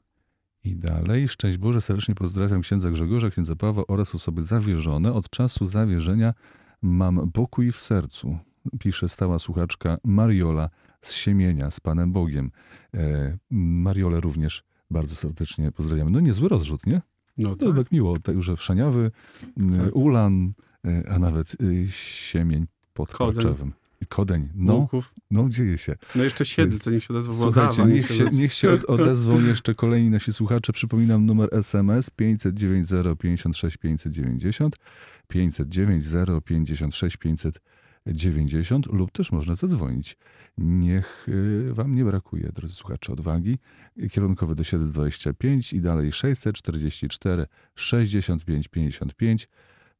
I dalej, szczęść Boże, serdecznie pozdrawiam księdza Grzegorza, księdza Pawła oraz osoby zawierzone. Od czasu zawierzenia mam pokój w sercu, pisze stała słuchaczka Mariola z Siemienia, z Panem Bogiem. E, Mariolę również bardzo serdecznie pozdrawiamy. No niezły rozrzut, nie? No To tak miło, także Wszaniawy, m, Tak. Ulan, e, a nawet y, Siemień pod. I Kodeń, no, Łuków. no dzieje się. No jeszcze Siedlce, niech się odezwa Słuchajcie, Włodawa, niech się, niech się od- odezwą jeszcze kolejni nasi słuchacze. Przypominam numer SMS 509 056 590, 509 056 590 lub też można zadzwonić. Niech y, wam nie brakuje, drodzy słuchacze, odwagi. Kierunkowy do 725 i dalej 644 65 55,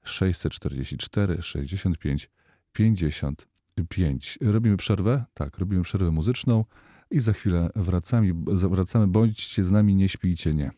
644 65 55. Robimy przerwę? Tak, robimy przerwę muzyczną i za chwilę wracamy. wracamy. Bądźcie z nami, nie śpijcie, nie.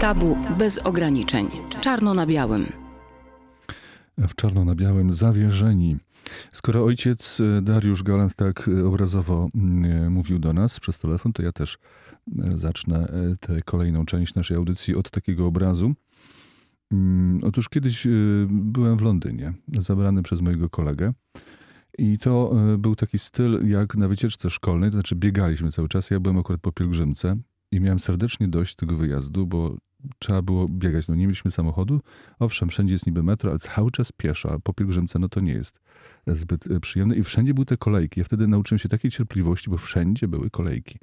Tabu, bez ograniczeń. Czarno na białym. w czarno na białym zawierzeni. Skoro ojciec e, Dariusz Galant tak e, obrazowo mm, e, mówił do nas przez telefon, to ja też zacznę tę kolejną część naszej audycji od takiego obrazu. Mm, Otóż kiedyś byłem w Londynie, zabrany przez mojego kolegę I to był taki styl jak na wycieczce szkolnej, to znaczy biegaliśmy cały czas. Ja byłem akurat po pielgrzymce i miałem serdecznie dość tego wyjazdu, bo trzeba było biegać. No nie mieliśmy samochodu. Owszem, wszędzie jest niby metro, ale cały czas pieszo, a po pielgrzymce no to nie jest zbyt e, przyjemne. I wszędzie były te kolejki. Ja wtedy nauczyłem się takiej cierpliwości, bo wszędzie były kolejki.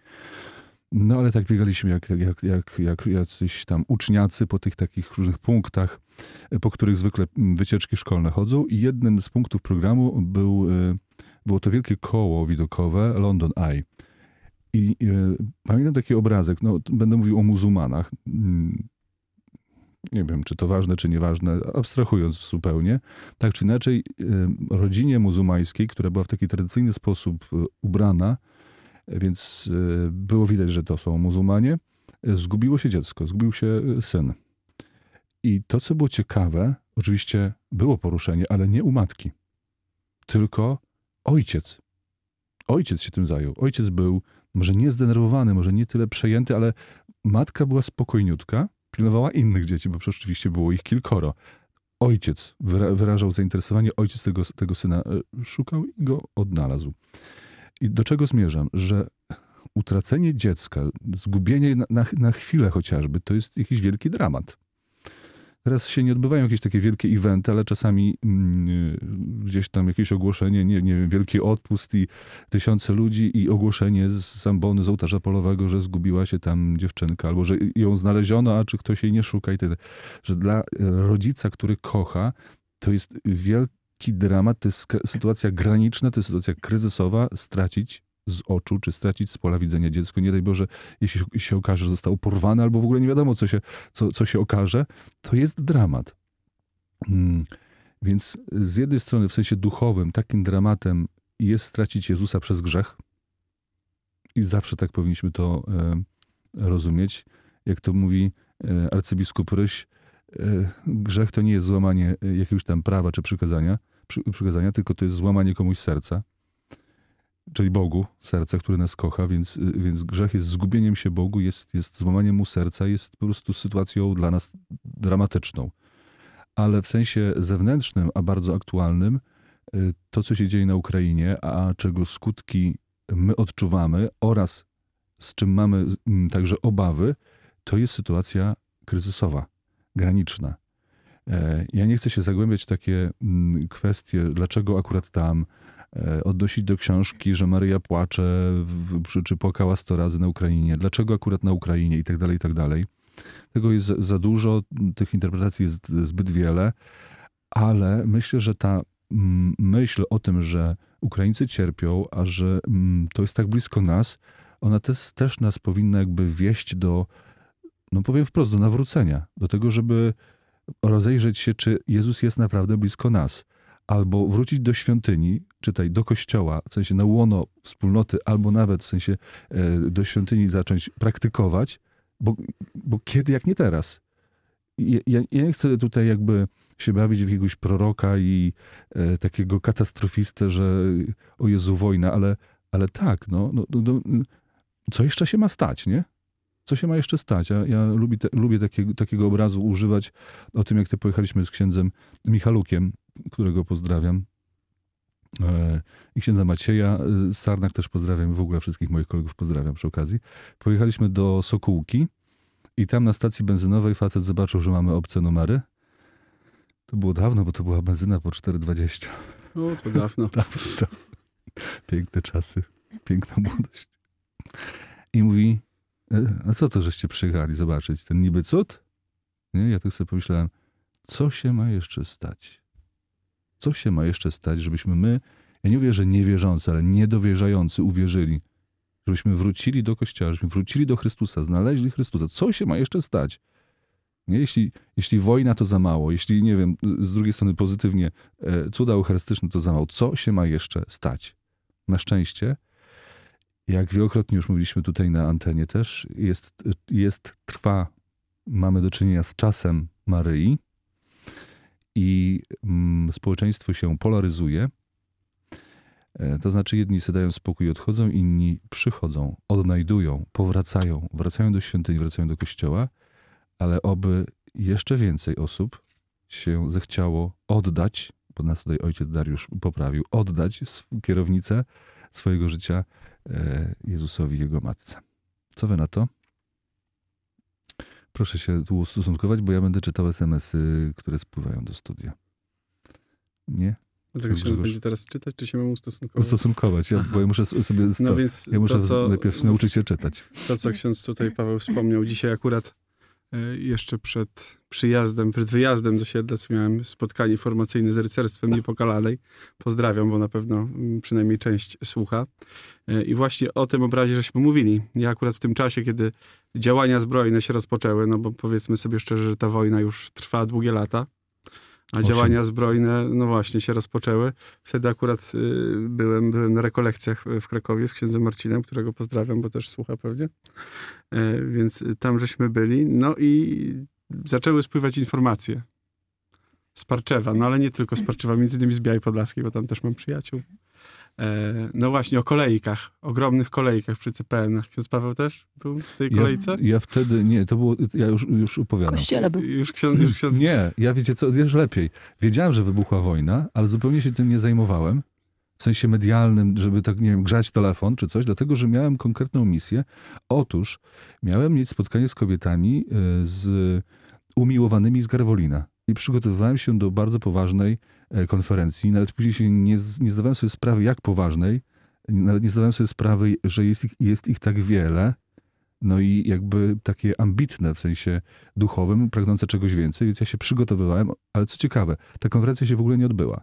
No ale tak biegaliśmy jak, jak, jak, jak jacyś tam uczniacy po tych takich różnych punktach, e, po których zwykle wycieczki szkolne chodzą. I jednym z punktów programu był, e, było to wielkie koło widokowe London Eye. I e, pamiętam taki obrazek, no będę mówił o muzułmanach. Mm, Nie wiem, czy to ważne, czy nieważne, abstrahując zupełnie. Tak czy inaczej, e, rodzinie muzułmańskiej, która była w taki tradycyjny sposób e, ubrana, więc było widać, że to są muzułmanie, zgubiło się dziecko, zgubił się syn. I to, co było ciekawe, oczywiście było poruszenie, ale nie u matki, tylko ojciec. Ojciec się tym zajął. Ojciec był może nie zdenerwowany, może nie tyle przejęty, ale matka była spokojniutka, pilnowała innych dzieci, bo przecież oczywiście było ich kilkoro. Ojciec wyra- wyrażał zainteresowanie, ojciec tego, tego syna e, szukał i go odnalazł. I do czego zmierzam? Że utracenie dziecka, zgubienie na, na, na chwilę chociażby, to jest jakiś wielki dramat. Teraz się nie odbywają jakieś takie wielkie eventy, ale czasami mm, gdzieś tam jakieś ogłoszenie, nie, nie wiem, wielki odpust i tysiące ludzi i ogłoszenie z zambony, z ołtarza polowego, że zgubiła się tam dziewczynka, albo że ją znaleziono, a czy ktoś jej nie szuka i tyle. Że dla rodzica, który kocha, to jest wielki dramat, to jest sytuacja graniczna, to jest sytuacja kryzysowa, stracić z oczu, czy stracić z pola widzenia dziecko. Nie daj Boże, jeśli się okaże, że zostało porwane, albo w ogóle nie wiadomo, co się, co, co się okaże, to jest dramat. Mm, Więc z jednej strony, w sensie duchowym, takim dramatem jest stracić Jezusa przez grzech. I zawsze tak powinniśmy to e, rozumieć. Jak to mówi e, arcybiskup Ryś, e, grzech to nie jest złamanie jakiegoś tam prawa czy przykazania, przy, przykazania, tylko to jest złamanie komuś serca czyli Bogu, serca, które nas kocha, więc, więc grzech jest zgubieniem się Bogu, jest, jest złamaniem mu serca, jest po prostu sytuacją dla nas dramatyczną. Ale w sensie zewnętrznym, a bardzo aktualnym, y, to, co się dzieje na Ukrainie, a czego skutki my odczuwamy oraz z czym mamy mm, także obawy, to jest sytuacja kryzysowa, graniczna. E, Ja nie chcę się zagłębiać w takie mm, kwestie, dlaczego akurat tam, odnosić do książki, że Maryja płacze, czy, czy płakała 100 razy na Ukrainie, dlaczego akurat na Ukrainie i tak dalej, i tak dalej. Tego jest za dużo, tych interpretacji jest zbyt wiele, ale myślę, że ta mm, myśl o tym, że Ukraińcy cierpią, a że mm, to jest tak blisko nas, ona też, też nas powinna jakby wieść do, no powiem wprost, do nawrócenia, do tego, żeby rozejrzeć się, czy Jezus jest naprawdę blisko nas. Albo wrócić do świątyni, czytaj, do kościoła, w sensie na łono wspólnoty, albo nawet w sensie e, do świątyni zacząć praktykować, bo, bo kiedy jak nie teraz? Ja, ja nie chcę tutaj jakby się bawić w jakiegoś proroka i e, takiego katastrofistę, że o Jezu wojna, ale, ale tak, no, no, no, no, co jeszcze się ma stać, nie? Co się ma jeszcze stać? Ja, ja lubię, te, lubię takiego, takiego obrazu używać o tym, jak to pojechaliśmy z księdzem Michalukiem, którego pozdrawiam. E, I księdza Macieja e, z Sarnach też pozdrawiam. W ogóle wszystkich moich kolegów pozdrawiam przy okazji. Pojechaliśmy do Sokółki i tam na stacji benzynowej facet zobaczył, że mamy obce numery. To było dawno, bo to była benzyna po 4,20. O, to dawno. Dawno. Piękne czasy, piękna młodość. I mówi, "E, a co to, żeście przyjechali zobaczyć? Ten niby cud? Nie, ja tak sobie pomyślałem, co się ma jeszcze stać? Co się ma jeszcze stać, żebyśmy my, ja nie mówię, że niewierzący, ale niedowierzający uwierzyli, żebyśmy wrócili do Kościoła, żebyśmy wrócili do Chrystusa, znaleźli Chrystusa. Co się ma jeszcze stać? Nie? Jeśli, jeśli wojna to za mało, jeśli, nie wiem, z drugiej strony pozytywnie, e, cuda eucharystyczne to za mało, co się ma jeszcze stać? Na szczęście, jak wielokrotnie już mówiliśmy tutaj na antenie też, jest, jest trwa, mamy do czynienia z czasem Maryi i mm, społeczeństwo się polaryzuje. E, To znaczy jedni sobie dają spokój i odchodzą, inni przychodzą, odnajdują, powracają, wracają do świątyni, wracają do kościoła, ale oby jeszcze więcej osób się zechciało oddać, nas tutaj ojciec Dariusz poprawił, oddać kierownicę swojego życia e, Jezusowi, Jego Matce. Co wy na to? Proszę się tu ustosunkować, bo ja będę czytał SMS-y, które spływają do studia. Nie? Dlatego się Grzegorz. będzie teraz czytać, czy się mam ustosunkować? Ustosunkować, ja, bo ja muszę sobie... Sto, No więc ja muszę to, co- najpierw nauczyć się czytać. To, co ksiądz tutaj Paweł wspomniał, dzisiaj akurat jeszcze przed przyjazdem, przed wyjazdem do Siedlec miałem spotkanie formacyjne z rycerstwem niepokalanej. Pozdrawiam, bo na pewno mm, przynajmniej część słucha. E, I właśnie o tym obrazie żeśmy mówili. Ja akurat w tym czasie, kiedy działania zbrojne się rozpoczęły, no bo powiedzmy sobie szczerze, że ta wojna już trwa długie lata, a działania zbrojne, no właśnie, się rozpoczęły. Wtedy akurat y, byłem, byłem na rekolekcjach w- w Krakowie z księdzem Marcinem, którego pozdrawiam, bo też słucha pewnie. E, więc tam żeśmy byli. No i zaczęły spływać informacje z Parczewa, no ale nie tylko z Parczewa, między innymi z Białej Podlaskiej, bo tam też mam przyjaciół. E, no właśnie, o kolejkach, ogromnych kolejkach przy CPN-ach. Ksiądz Paweł też był w tej Ja, kolejce? ja wtedy, nie, to było, ja już, już opowiadam. kościele był. Już ksiądz, już ksiądz Nie, ja wiecie co, wiesz lepiej. Wiedziałem, że wybuchła wojna, ale zupełnie się tym nie zajmowałem. W sensie medialnym, żeby tak, nie wiem, grzać telefon czy coś, dlatego, że miałem konkretną misję. Otóż miałem mieć spotkanie z kobietami y, z umiłowanymi z Garwolina. I przygotowywałem się do bardzo poważnej e, konferencji. Nawet później się nie, nie zdawałem sobie sprawy, jak poważnej. Nawet nie zdawałem sobie sprawy, że jest ich, jest ich tak wiele. No i jakby takie ambitne w sensie duchowym, pragnące czegoś więcej, więc ja się przygotowywałem, ale co ciekawe, ta konferencja się w ogóle nie odbyła.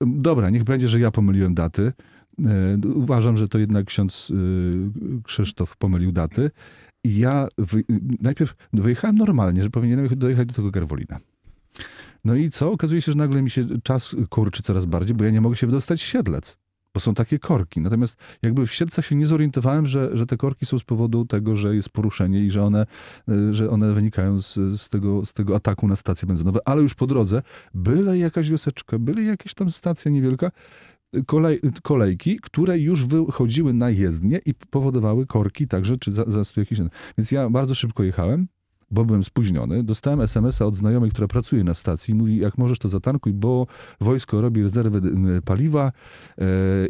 Dobra, niech będzie, że ja pomyliłem daty. E, Uważam, że to jednak ksiądz y, Krzysztof pomylił daty. I ja wy, najpierw wyjechałem normalnie, że powinienem dojechać do tego Garwolina. No i co? Okazuje się, że nagle mi się czas kurczy coraz bardziej, bo ja nie mogę się wydostać z Siedlec, bo są takie korki. Natomiast jakby w Siedlcach się nie zorientowałem, że, że te korki są z powodu tego, że jest poruszenie i że one, y, że one wynikają z, z, tego, z tego ataku na stacje benzynowe. Ale już po drodze, byle jakaś wioseczka, byle jakaś tam stacja niewielka, kolej, kolejki, które już wychodziły na jezdnię i powodowały korki także, czy za, za jakiś... Więc ja bardzo szybko jechałem, bo byłem spóźniony. Dostałem SMS-a od znajomej, która pracuje na stacji. Mówi, jak możesz to zatankuj, bo wojsko robi rezerwy y, paliwa e,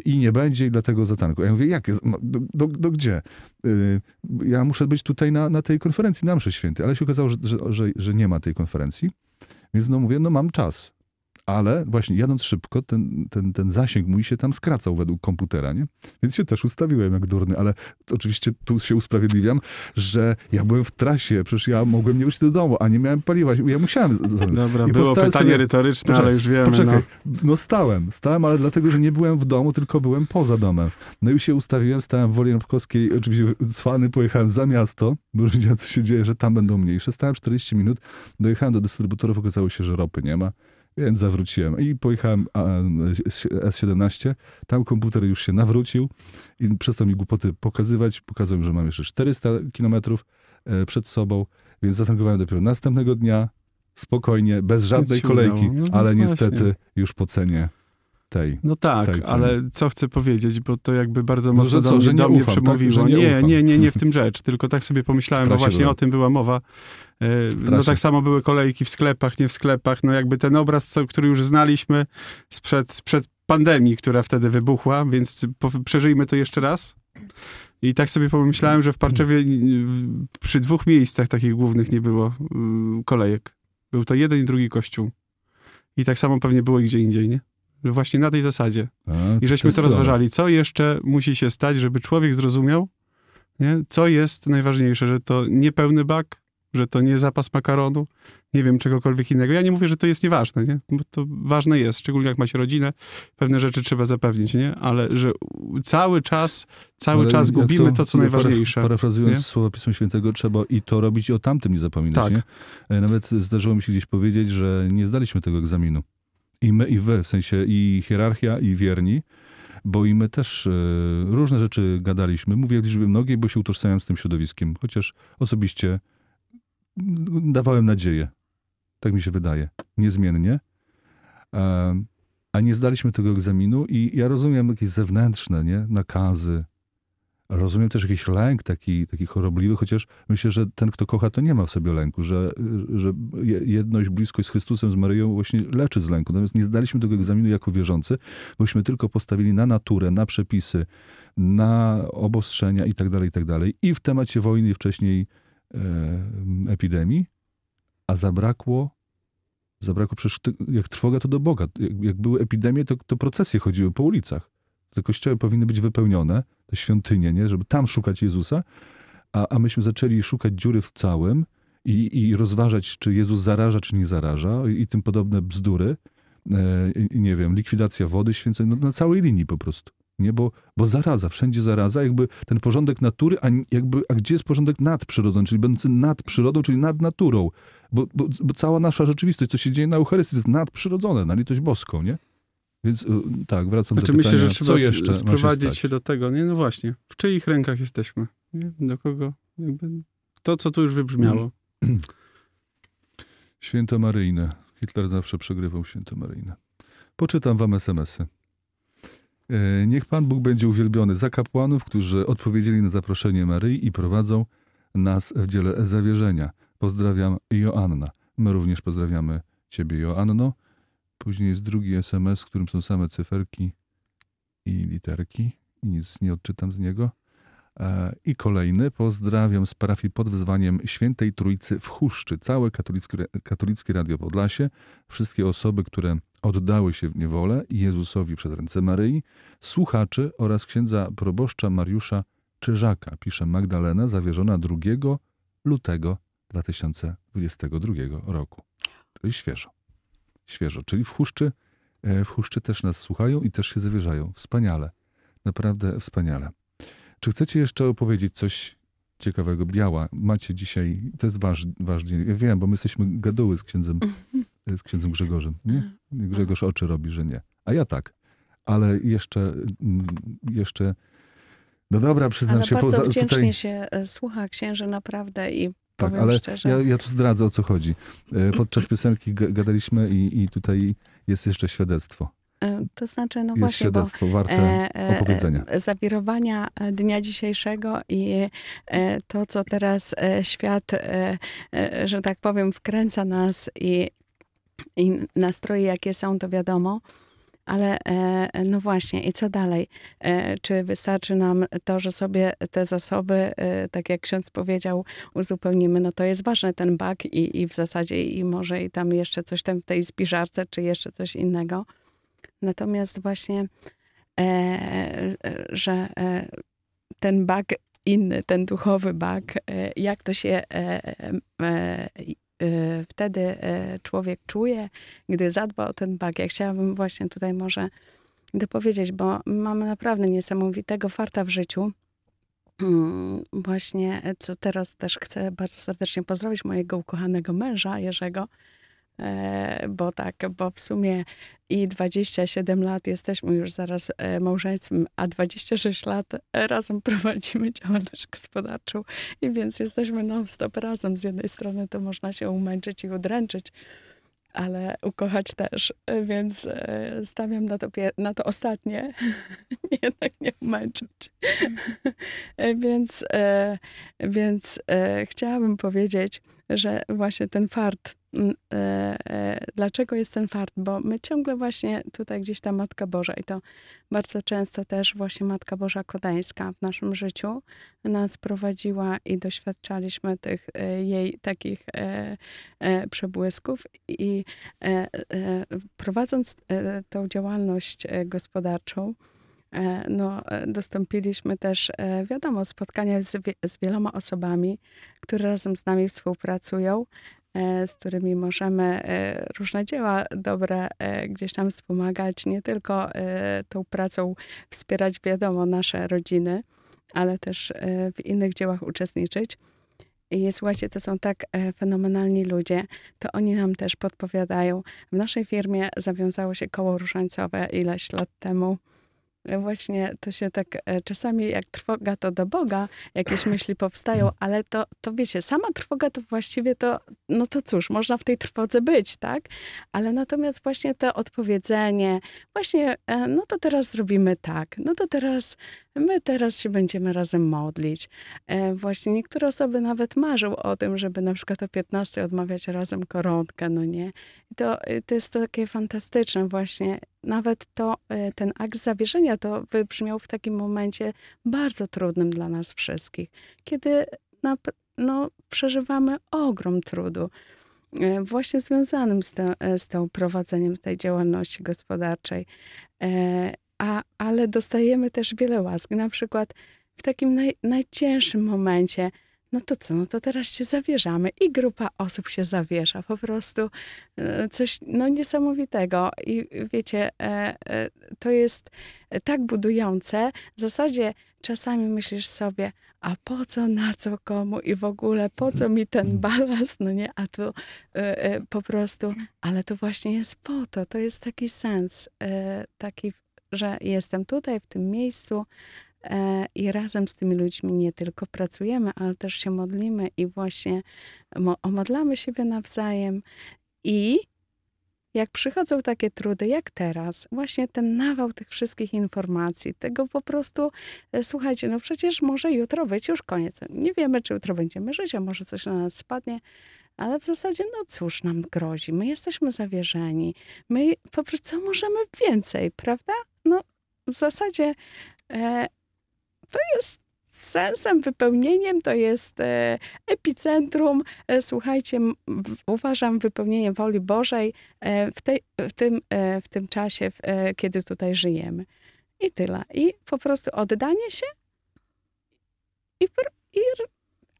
i nie będzie i dlatego zatankuj. Ja mówię, jakie? z- no, Do, do, do gdzie? Y, ja muszę być tutaj na, na tej konferencji na mszy świętej. Ale się okazało, że, że, że, że nie ma tej konferencji. Więc no mówię, no mam czas. Ale właśnie jadąc szybko, ten, ten, ten zasięg mój się tam skracał według komputera, nie? Więc się też ustawiłem jak durny, ale oczywiście tu się usprawiedliwiam, że ja byłem w trasie, przecież ja mogłem nie wrócić do domu, a nie miałem paliwa, ja musiałem... z- Dobra, I było pytanie sobie- retoryczne, Poczekaj, ale już wiemy. Poczekaj, no. no. stałem, stałem, ale dlatego, że nie byłem w domu, tylko byłem poza domem. No i już się ustawiłem, stałem w Woli Rąbkowskiej, oczywiście cwany, pojechałem za miasto, bo już wiedziałem, co się dzieje, że tam będą mniejsze. Stałem 40 minut, dojechałem do dystrybutorów, okazało się, że ropy nie ma, więc zawróciłem i pojechałem a, S17. Tam komputer już się nawrócił i przestał mi głupoty pokazywać. Pokazał mi, że mam jeszcze 400 kilometrów e, przed sobą, więc zatankowałem dopiero następnego dnia, spokojnie, bez żadnej kolejki, No ale właśnie. niestety już po cenie tej. No tak, tej ale co chcę powiedzieć, bo to jakby bardzo No, mocno do co, mnie, że do mnie ufam, tak? przemówiło. Że nie nie, nie, nie, nie w tym rzecz, tylko tak sobie pomyślałem, bo trasie właśnie o tym była mowa. E, No tak samo były kolejki w sklepach, nie w sklepach. No jakby ten obraz, co, który już znaliśmy sprzed, sprzed pandemii, która wtedy wybuchła, więc po, przeżyjmy to jeszcze raz. I tak sobie pomyślałem, że w Parczewie przy dwóch miejscach takich głównych nie było y, kolejek. Był to jeden i drugi kościół. I tak samo pewnie było i gdzie indziej, nie? Właśnie na tej zasadzie. A, I żeśmy to rozważali, co jeszcze musi się stać, żeby człowiek zrozumiał, nie? co jest najważniejsze, że to nie pełny bak, że to nie zapas makaronu, nie wiem, czegokolwiek innego. Ja nie mówię, że to jest nieważne, nie? bo to ważne jest, szczególnie jak ma się rodzinę, pewne rzeczy trzeba zapewnić, nie? ale że cały czas, cały Ale czas gubimy to, co ja najważniejsze. paraf- Parafrazując nie? słowa Pisma Świętego, trzeba i to robić, i o tamtym nie zapominać. Tak. Nie? E, Nawet zdarzyło mi się gdzieś powiedzieć, że nie zdaliśmy tego egzaminu. I my, i wy, w sensie i hierarchia, i wierni, bo i my też e, różne rzeczy gadaliśmy. Mówię w liczbie mnogiej, bo się utożsamiam z tym środowiskiem, chociaż osobiście mm, dawałem nadzieję. Tak mi się wydaje. Niezmiennie. E, A nie zdaliśmy tego egzaminu i ja rozumiem jakieś zewnętrzne nie? nakazy, Rozumiem też jakiś lęk taki, taki chorobliwy, chociaż myślę, że ten, kto kocha, to nie ma w sobie lęku, że, że je- jedność, bliskość z Chrystusem, z Maryją właśnie leczy z lęku. Natomiast nie zdaliśmy tego egzaminu jako wierzący, bośmy tylko postawili na naturę, na przepisy, na obostrzenia i tak dalej, i tak. I w temacie wojny wcześniej e, epidemii, a zabrakło, zabrakło przecież, jak trwoga to do Boga. Jak, jak były epidemie, to, to procesje chodziły po ulicach. Te kościoły powinny być wypełnione, te świątynie, nie? żeby tam szukać Jezusa, a, a myśmy zaczęli szukać dziury w całym i, i rozważać, czy Jezus zaraża, czy nie zaraża i, i tym podobne bzdury. E, nie wiem, likwidacja wody święconej, no, na całej linii po prostu. Nie, bo, bo zaraza, wszędzie zaraza, jakby ten porządek natury, a, jakby, a gdzie jest porządek nadprzyrodzony, czyli będący nad przyrodą, czyli nad naturą, bo, bo, bo cała nasza rzeczywistość, co się dzieje na Eucharystii, jest nadprzyrodzone, na litość boską, nie? Więc y, tak, wracam Znaczy do pytania, myślę, że trzeba co jeszcze się sprowadzić się do tego, nie? No właśnie, w czyich rękach jesteśmy? Nie? Do kogo? Jakby to, co tu już wybrzmiało. Święto Maryjne. Hitler zawsze przegrywał święto Maryjne. Poczytam wam SMS-y. E, Niech Pan Bóg będzie uwielbiony za kapłanów, którzy odpowiedzieli na zaproszenie Maryi i prowadzą nas w dziele zawierzenia. Pozdrawiam Joanna. My również pozdrawiamy Ciebie, Joanno. Później jest drugi SMS, w którym są same cyferki i literki. I nic nie odczytam z niego. E, I kolejny, pozdrawiam z parafii pod wezwaniem Świętej Trójcy w Chuszczy, całe katolickie, katolickie Radio Podlasie, wszystkie osoby, które oddały się w niewolę Jezusowi przez ręce Maryi, słuchaczy oraz księdza proboszcza Mariusza Czyżaka, pisze Magdalena, zawierzona 2 lutego 2022 roku. Czyli świeżo. Świeżo, czyli w Chuszczy, e, w Chuszczy też nas słuchają i też się zawierzają. Wspaniale. Naprawdę wspaniale. Czy chcecie jeszcze opowiedzieć coś ciekawego? Biała, macie dzisiaj, to jest waż, ważne. Ja wiem, bo my jesteśmy gaduły z księdzem, z księdzem Grzegorzem. Nie? Grzegorz oczy robi, że nie. A ja tak. Ale jeszcze, mm, jeszcze, no dobra, przyznam Ale się. bardzo poza- wdzięcznie tutaj- się e, słucha księży naprawdę i tak, ale szczerze. ja, ja tu zdradzę o co chodzi. E, Podczas piosenki ga- gadaliśmy i, i tutaj jest jeszcze świadectwo. E, To znaczy, no Jest właśnie, bo świadectwo warte e, opowiedzenia. zawirowania dnia dzisiejszego i to, co teraz świat, że tak powiem, wkręca nas i, i nastroje, jakie są, to wiadomo. Ale e, no właśnie, i co dalej? E, Czy wystarczy nam to, że sobie te zasoby, e, tak jak ksiądz powiedział, uzupełnimy? No to jest ważny ten bak i, i w zasadzie i może i tam jeszcze coś tam w tej spiżarce, czy jeszcze coś innego. Natomiast właśnie, e, e, że e, ten bak inny, ten duchowy bak, e, jak to się e, e, e, e, wtedy e, człowiek czuje, gdy zadba o ten bak. Ja chciałabym właśnie tutaj może dopowiedzieć, bo mamy naprawdę niesamowitego farta w życiu. Mm, Właśnie, e, co teraz też chcę bardzo serdecznie pozdrowić mojego ukochanego męża, Jerzego, bo tak, bo w sumie i 27 lat jesteśmy już zaraz e, małżeństwem, a 26 lat e, razem prowadzimy działalność gospodarczą i więc jesteśmy non-stop razem. Z jednej strony to można się umęczyć i udręczyć, ale ukochać też, E, więc e, stawiam na to, na to ostatnie, jednak nie umęczyć. E, więc e, więc e, chciałabym powiedzieć, że właśnie ten fart, e, e, dlaczego jest ten fart? Bo my ciągle właśnie tutaj gdzieś ta Matka Boża i to bardzo często też właśnie Matka Boża Kodańska w naszym życiu nas prowadziła i doświadczaliśmy tych e, jej takich e, e, przebłysków i e, e, prowadząc e, tą działalność e, gospodarczą, E, no, e, dostąpiliśmy też, e, wiadomo, spotkania z, z wieloma osobami, które razem z nami współpracują, e, z którymi możemy e, różne dzieła dobre e, gdzieś tam wspomagać, nie tylko e, tą pracą wspierać, wiadomo, nasze rodziny, ale też e, w innych dziełach uczestniczyć. I słuchajcie, to są tak e, fenomenalni ludzie, to oni nam też podpowiadają. W naszej firmie zawiązało się koło różańcowe ileś lat temu. Właśnie to się tak e, czasami jak trwoga to do Boga, jakieś myśli powstają, ale to, to wiecie, sama trwoga to właściwie to, no to cóż, można w tej trwodze być, tak? Ale natomiast właśnie to odpowiedzenie, właśnie, e, no to teraz zrobimy tak, no to teraz My teraz się będziemy razem modlić. E, właśnie niektóre osoby nawet marzą o tym, żeby na przykład o 15 odmawiać razem koronkę, no nie? To, y, to jest to takie fantastyczne właśnie. Nawet to, e, ten akt zawierzenia to wybrzmiał w takim momencie bardzo trudnym dla nas wszystkich, kiedy nap- no, przeżywamy ogrom trudu e, właśnie związanym z, e, z tą prowadzeniem tej działalności gospodarczej. A, ale dostajemy też wiele łask. Na przykład w takim naj, najcięższym momencie, no to co, no to teraz się zawierzamy i grupa osób się zawiesza. Po prostu e, coś no, niesamowitego. I wiecie, e, e, to jest tak budujące. W zasadzie czasami myślisz sobie, a po co, na co, komu i w ogóle po co mi ten balast, no nie, a tu po prostu, ale to właśnie jest po to, to jest taki sens, taki, że jestem tutaj, w tym miejscu e, i razem z tymi ludźmi nie tylko pracujemy, ale też się modlimy i właśnie mo- omodlamy siebie nawzajem i jak przychodzą takie trudy, jak teraz, właśnie ten nawał tych wszystkich informacji, tego po prostu, e, słuchajcie, no przecież może jutro być już koniec. Nie wiemy, czy jutro będziemy żyć, a może coś na nas spadnie, ale w zasadzie, no cóż nam grozi? My jesteśmy zawierzeni. My po prostu co możemy więcej, prawda? No w zasadzie e, to jest sensem, wypełnieniem, to jest e, epicentrum. E, słuchajcie, w, uważam wypełnienie woli Bożej e, w, tej, w, tym, e, w tym czasie, w, e, kiedy tutaj żyjemy. I tyle. I po prostu oddanie się i, i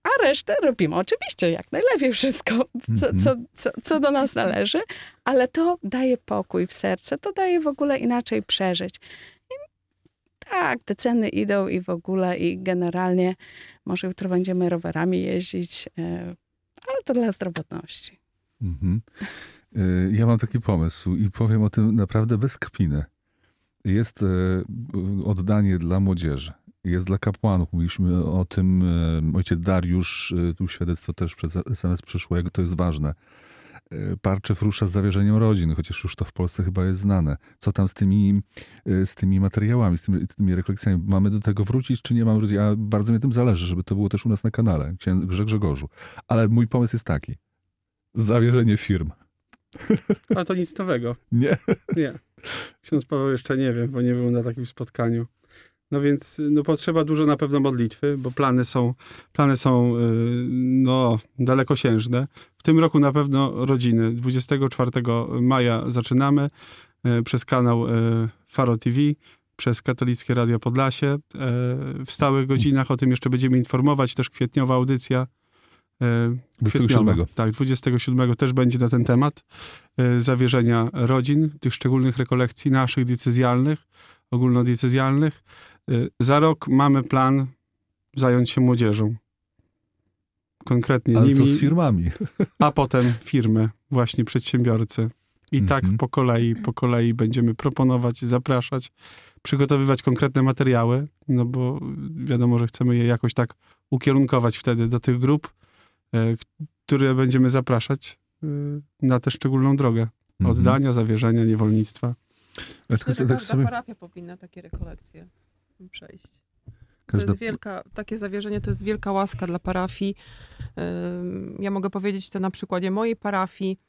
a resztę robimy oczywiście jak najlepiej wszystko, co, Mhm. co, co, co do nas należy, ale to daje pokój w serce, to daje w ogóle inaczej przeżyć. I tak, te ceny idą i w ogóle i generalnie może jutro będziemy rowerami jeździć, e, ale to dla zdrowotności. Mhm. Y, Ja mam taki pomysł i powiem o tym naprawdę bez kpiny. Jest e, oddanie dla młodzieży, jest dla kapłanów. Mówiliśmy o tym, e, ojciec Dariusz, e, tu świadectwo też przez SMS przyszło, jak to jest ważne. E, Parczew rusza z zawierzeniem rodzin, chociaż już to w Polsce chyba jest znane. Co tam z tymi, z tymi materiałami, z tymi, tymi refleksjami? Mamy do tego wrócić, czy nie mamy wrócić? A bardzo mi tym zależy, żeby to było też u nas na kanale, księdze Grzegorzu. Ale mój pomysł jest taki. Zawierzenie firm. Ale to nic nowego. Nie? Nie. Ksiądz Paweł jeszcze nie wiem, bo nie był na takim spotkaniu. No więc no potrzeba dużo na pewno modlitwy, bo plany są, plany są yy, no, dalekosiężne. W tym roku na pewno rodziny. 24 maja zaczynamy yy, przez kanał yy, Faro TV, przez Katolickie Radio Podlasie. W stałych godzinach o tym jeszcze będziemy informować. Też kwietniowa audycja. Yy, 27. kwietniowa. Tak, 27 też będzie na ten temat zawierzenia rodzin, tych szczególnych rekolekcji naszych decyzjalnych, ogólnodiecezjalnych. Yy, Za rok mamy plan zająć się młodzieżą. Konkretnie Ale nimi, co z firmami? a potem firmy, właśnie przedsiębiorcy. I tak Mhm. po kolei, po kolei będziemy proponować, zapraszać, przygotowywać konkretne materiały, no bo wiadomo, że chcemy je jakoś tak ukierunkować wtedy do tych grup, e, które będziemy zapraszać e, na tę szczególną drogę Mhm. oddania, zawierzenia, niewolnictwa. Myślę, że tak każda sobie- parafia powinna takie rekolekcje przejść. To Każda- jest wielka, takie zawierzenie to jest wielka łaska dla parafii. Ja mogę powiedzieć to na przykładzie mojej parafii.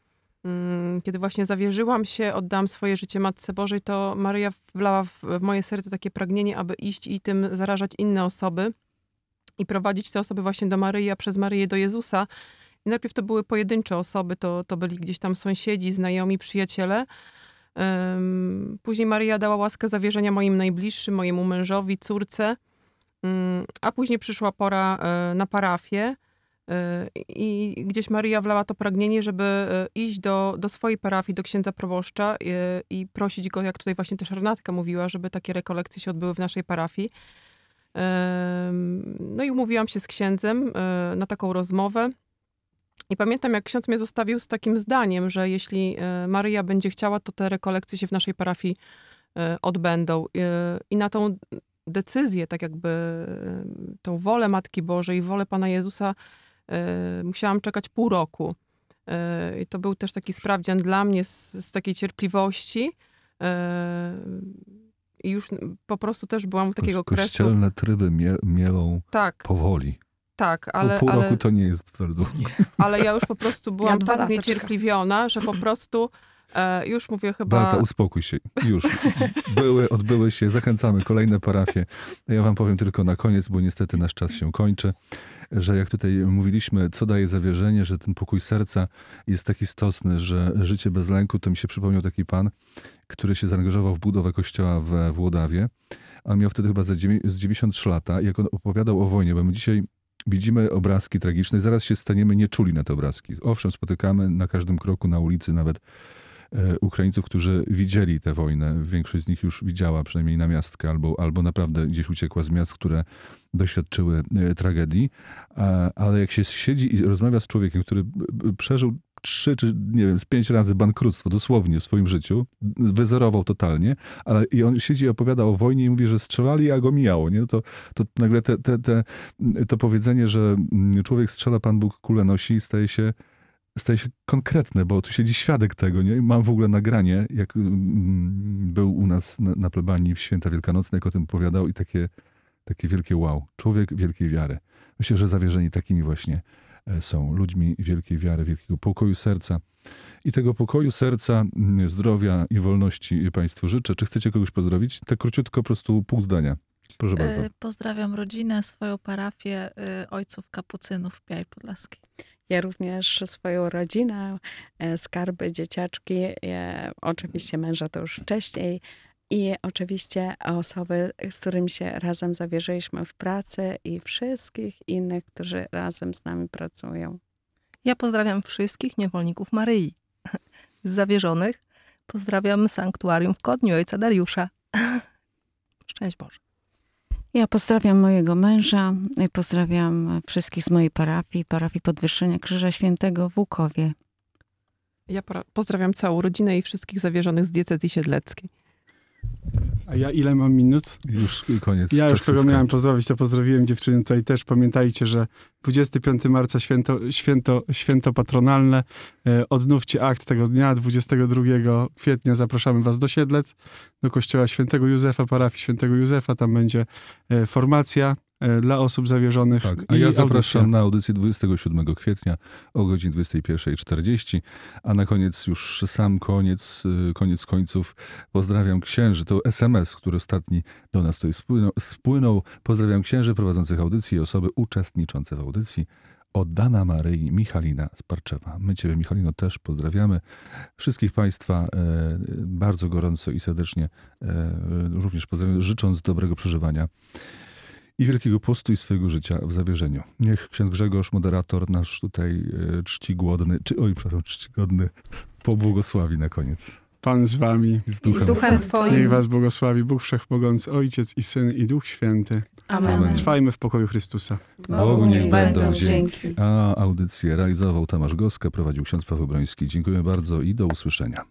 Kiedy właśnie zawierzyłam się, oddałam swoje życie Matce Bożej, to Maryja wlała w w moje serce takie pragnienie, aby iść i tym zarażać inne osoby i prowadzić te osoby właśnie do Maryi, a przez Maryję do Jezusa. I najpierw to były pojedyncze osoby, to, to byli gdzieś tam sąsiedzi, znajomi, przyjaciele. Później Maryja dała łaskę zawierzenia moim najbliższym, mojemu mężowi, córce. Ym, A później przyszła pora e, na parafię e, i gdzieś Maryja wlała to pragnienie, żeby e, iść do, do swojej parafii, do księdza proboszcza e, i prosić go, jak tutaj właśnie też Renatka mówiła, żeby takie rekolekcje się odbyły w naszej parafii. No i umówiłam się z księdzem na taką rozmowę. I pamiętam, jak ksiądz mnie zostawił z takim zdaniem, że jeśli e, Maryja będzie chciała, to te rekolekcje się w naszej parafii e, odbędą. E, I na tą decyzję, tak jakby tą wolę Matki Bożej, wolę Pana Jezusa, musiałam czekać pół roku. I to był też taki sprawdzian dla mnie z, z takiej cierpliwości. I już po prostu też byłam u takiego Koś- kresu. Kościelne tryby mie, mielą Tak, powoli. Tak, Ale, ale, pół ale, roku to nie jest wcale długo. ale ja już po prostu byłam dwa tak zniecierpliwiona, że po prostu e, już mówię chyba... Beata, uspokój się. Już. Były, odbyły się, zachęcamy kolejne parafie. Ja wam powiem tylko na koniec, bo niestety nasz czas się kończy, że jak tutaj mówiliśmy, co daje zawierzenie, że ten pokój serca jest tak istotny, że życie bez lęku, to mi się przypomniał taki pan, który się zaangażował w budowę kościoła we Włodawie. On miał wtedy chyba z 93 lata. Jak on opowiadał o wojnie, bo my dzisiaj widzimy obrazki tragiczne, zaraz się staniemy nieczuli na te obrazki. Owszem, spotykamy na każdym kroku na ulicy nawet e, Ukraińców, którzy widzieli tę wojnę. Większość z nich już widziała przynajmniej na miastkę albo, albo naprawdę gdzieś uciekła z miast, które doświadczyły e, tragedii. Ale jak się siedzi i rozmawia z człowiekiem, który b- przeżył trzy czy nie wiem, pięć razy bankructwo dosłownie w swoim życiu, wyzerował totalnie, ale i on siedzi i opowiada o wojnie i mówi, że strzelali, a go mijało. Nie? No To, to nagle te, te, te, to powiedzenie, że mm, człowiek strzela, Pan Bóg kulę nosi, staje się staje się konkretne, bo tu siedzi świadek tego, nie? I Mam w ogóle nagranie, jak mm, był u nas na, na plebanii w święta wielkanocne, jak o tym opowiadał i takie, takie wielkie wow. Człowiek wielkiej wiary. Myślę, że zawierzeni takimi właśnie są ludźmi wielkiej wiary, wielkiego pokoju serca. I tego pokoju serca, mm, zdrowia i wolności Państwu życzę. Czy chcecie kogoś pozdrowić? Tak króciutko, po prostu pół zdania. Proszę bardzo. E, Pozdrawiam rodzinę, swoją parafię e, ojców kapucynów Białej Podlaskiej. Ja również swoją rodzinę, e, skarby, dzieciaczki, e, oczywiście męża to już wcześniej i oczywiście osoby, z którymi się razem zawierzyliśmy w pracy i wszystkich innych, którzy razem z nami pracują. Ja pozdrawiam wszystkich niewolników Maryi. Z zawierzonych pozdrawiam sanktuarium w Kodniu ojca Dariusza. Szczęść Boże. Ja pozdrawiam mojego męża, pozdrawiam wszystkich z mojej parafii, parafii Podwyższenia Krzyża Świętego w Łukowie. Ja pozdrawiam całą rodzinę i wszystkich zawierzonych z diecezji siedleckiej. A ja ile mam minut? Już koniec. Ja już kogo miałem pozdrowić, to pozdrowiłem dziewczyny tutaj też. Pamiętajcie, że 25 marca święto, święto, święto patronalne. E, Odnówcie akt tego dnia. 22 kwietnia zapraszamy was do Siedlec, do kościoła świętego Józefa, parafii świętego Józefa. Tam będzie e, formacja dla osób zawierzonych. Tak, a ja zapraszam audycja. na audycję 27 kwietnia o godzinie 21.40, a na koniec już sam koniec, y, koniec końców pozdrawiam księży. To SMS, który ostatni do nas tutaj spłynął. spłynął. Pozdrawiam księży prowadzących audycję i osoby uczestniczące w audycji. Oddana Maryi Michalina z Parczewa. My Ciebie, Michalino, też pozdrawiamy. Wszystkich Państwa e, bardzo gorąco i serdecznie e, również pozdrawiam, życząc dobrego przeżywania i Wielkiego Postu i swojego życia w zawierzeniu. Niech ksiądz Grzegorz, moderator nasz tutaj e, czcigodny, czy, oj, przepraszam, czcigodny, pobłogosławi na koniec. Pan z wami. Z duchem. I z duchem Twoim. Niech was błogosławi Bóg Wszechmogący, Ojciec i Syn i Duch Święty. Amen. Amen. Trwajmy w pokoju Chrystusa. Bogu niech będą będą dzięki. dzięki. A audycję realizował Tomasz Goska, prowadził ksiądz Paweł Broński. Dziękuję bardzo i do usłyszenia.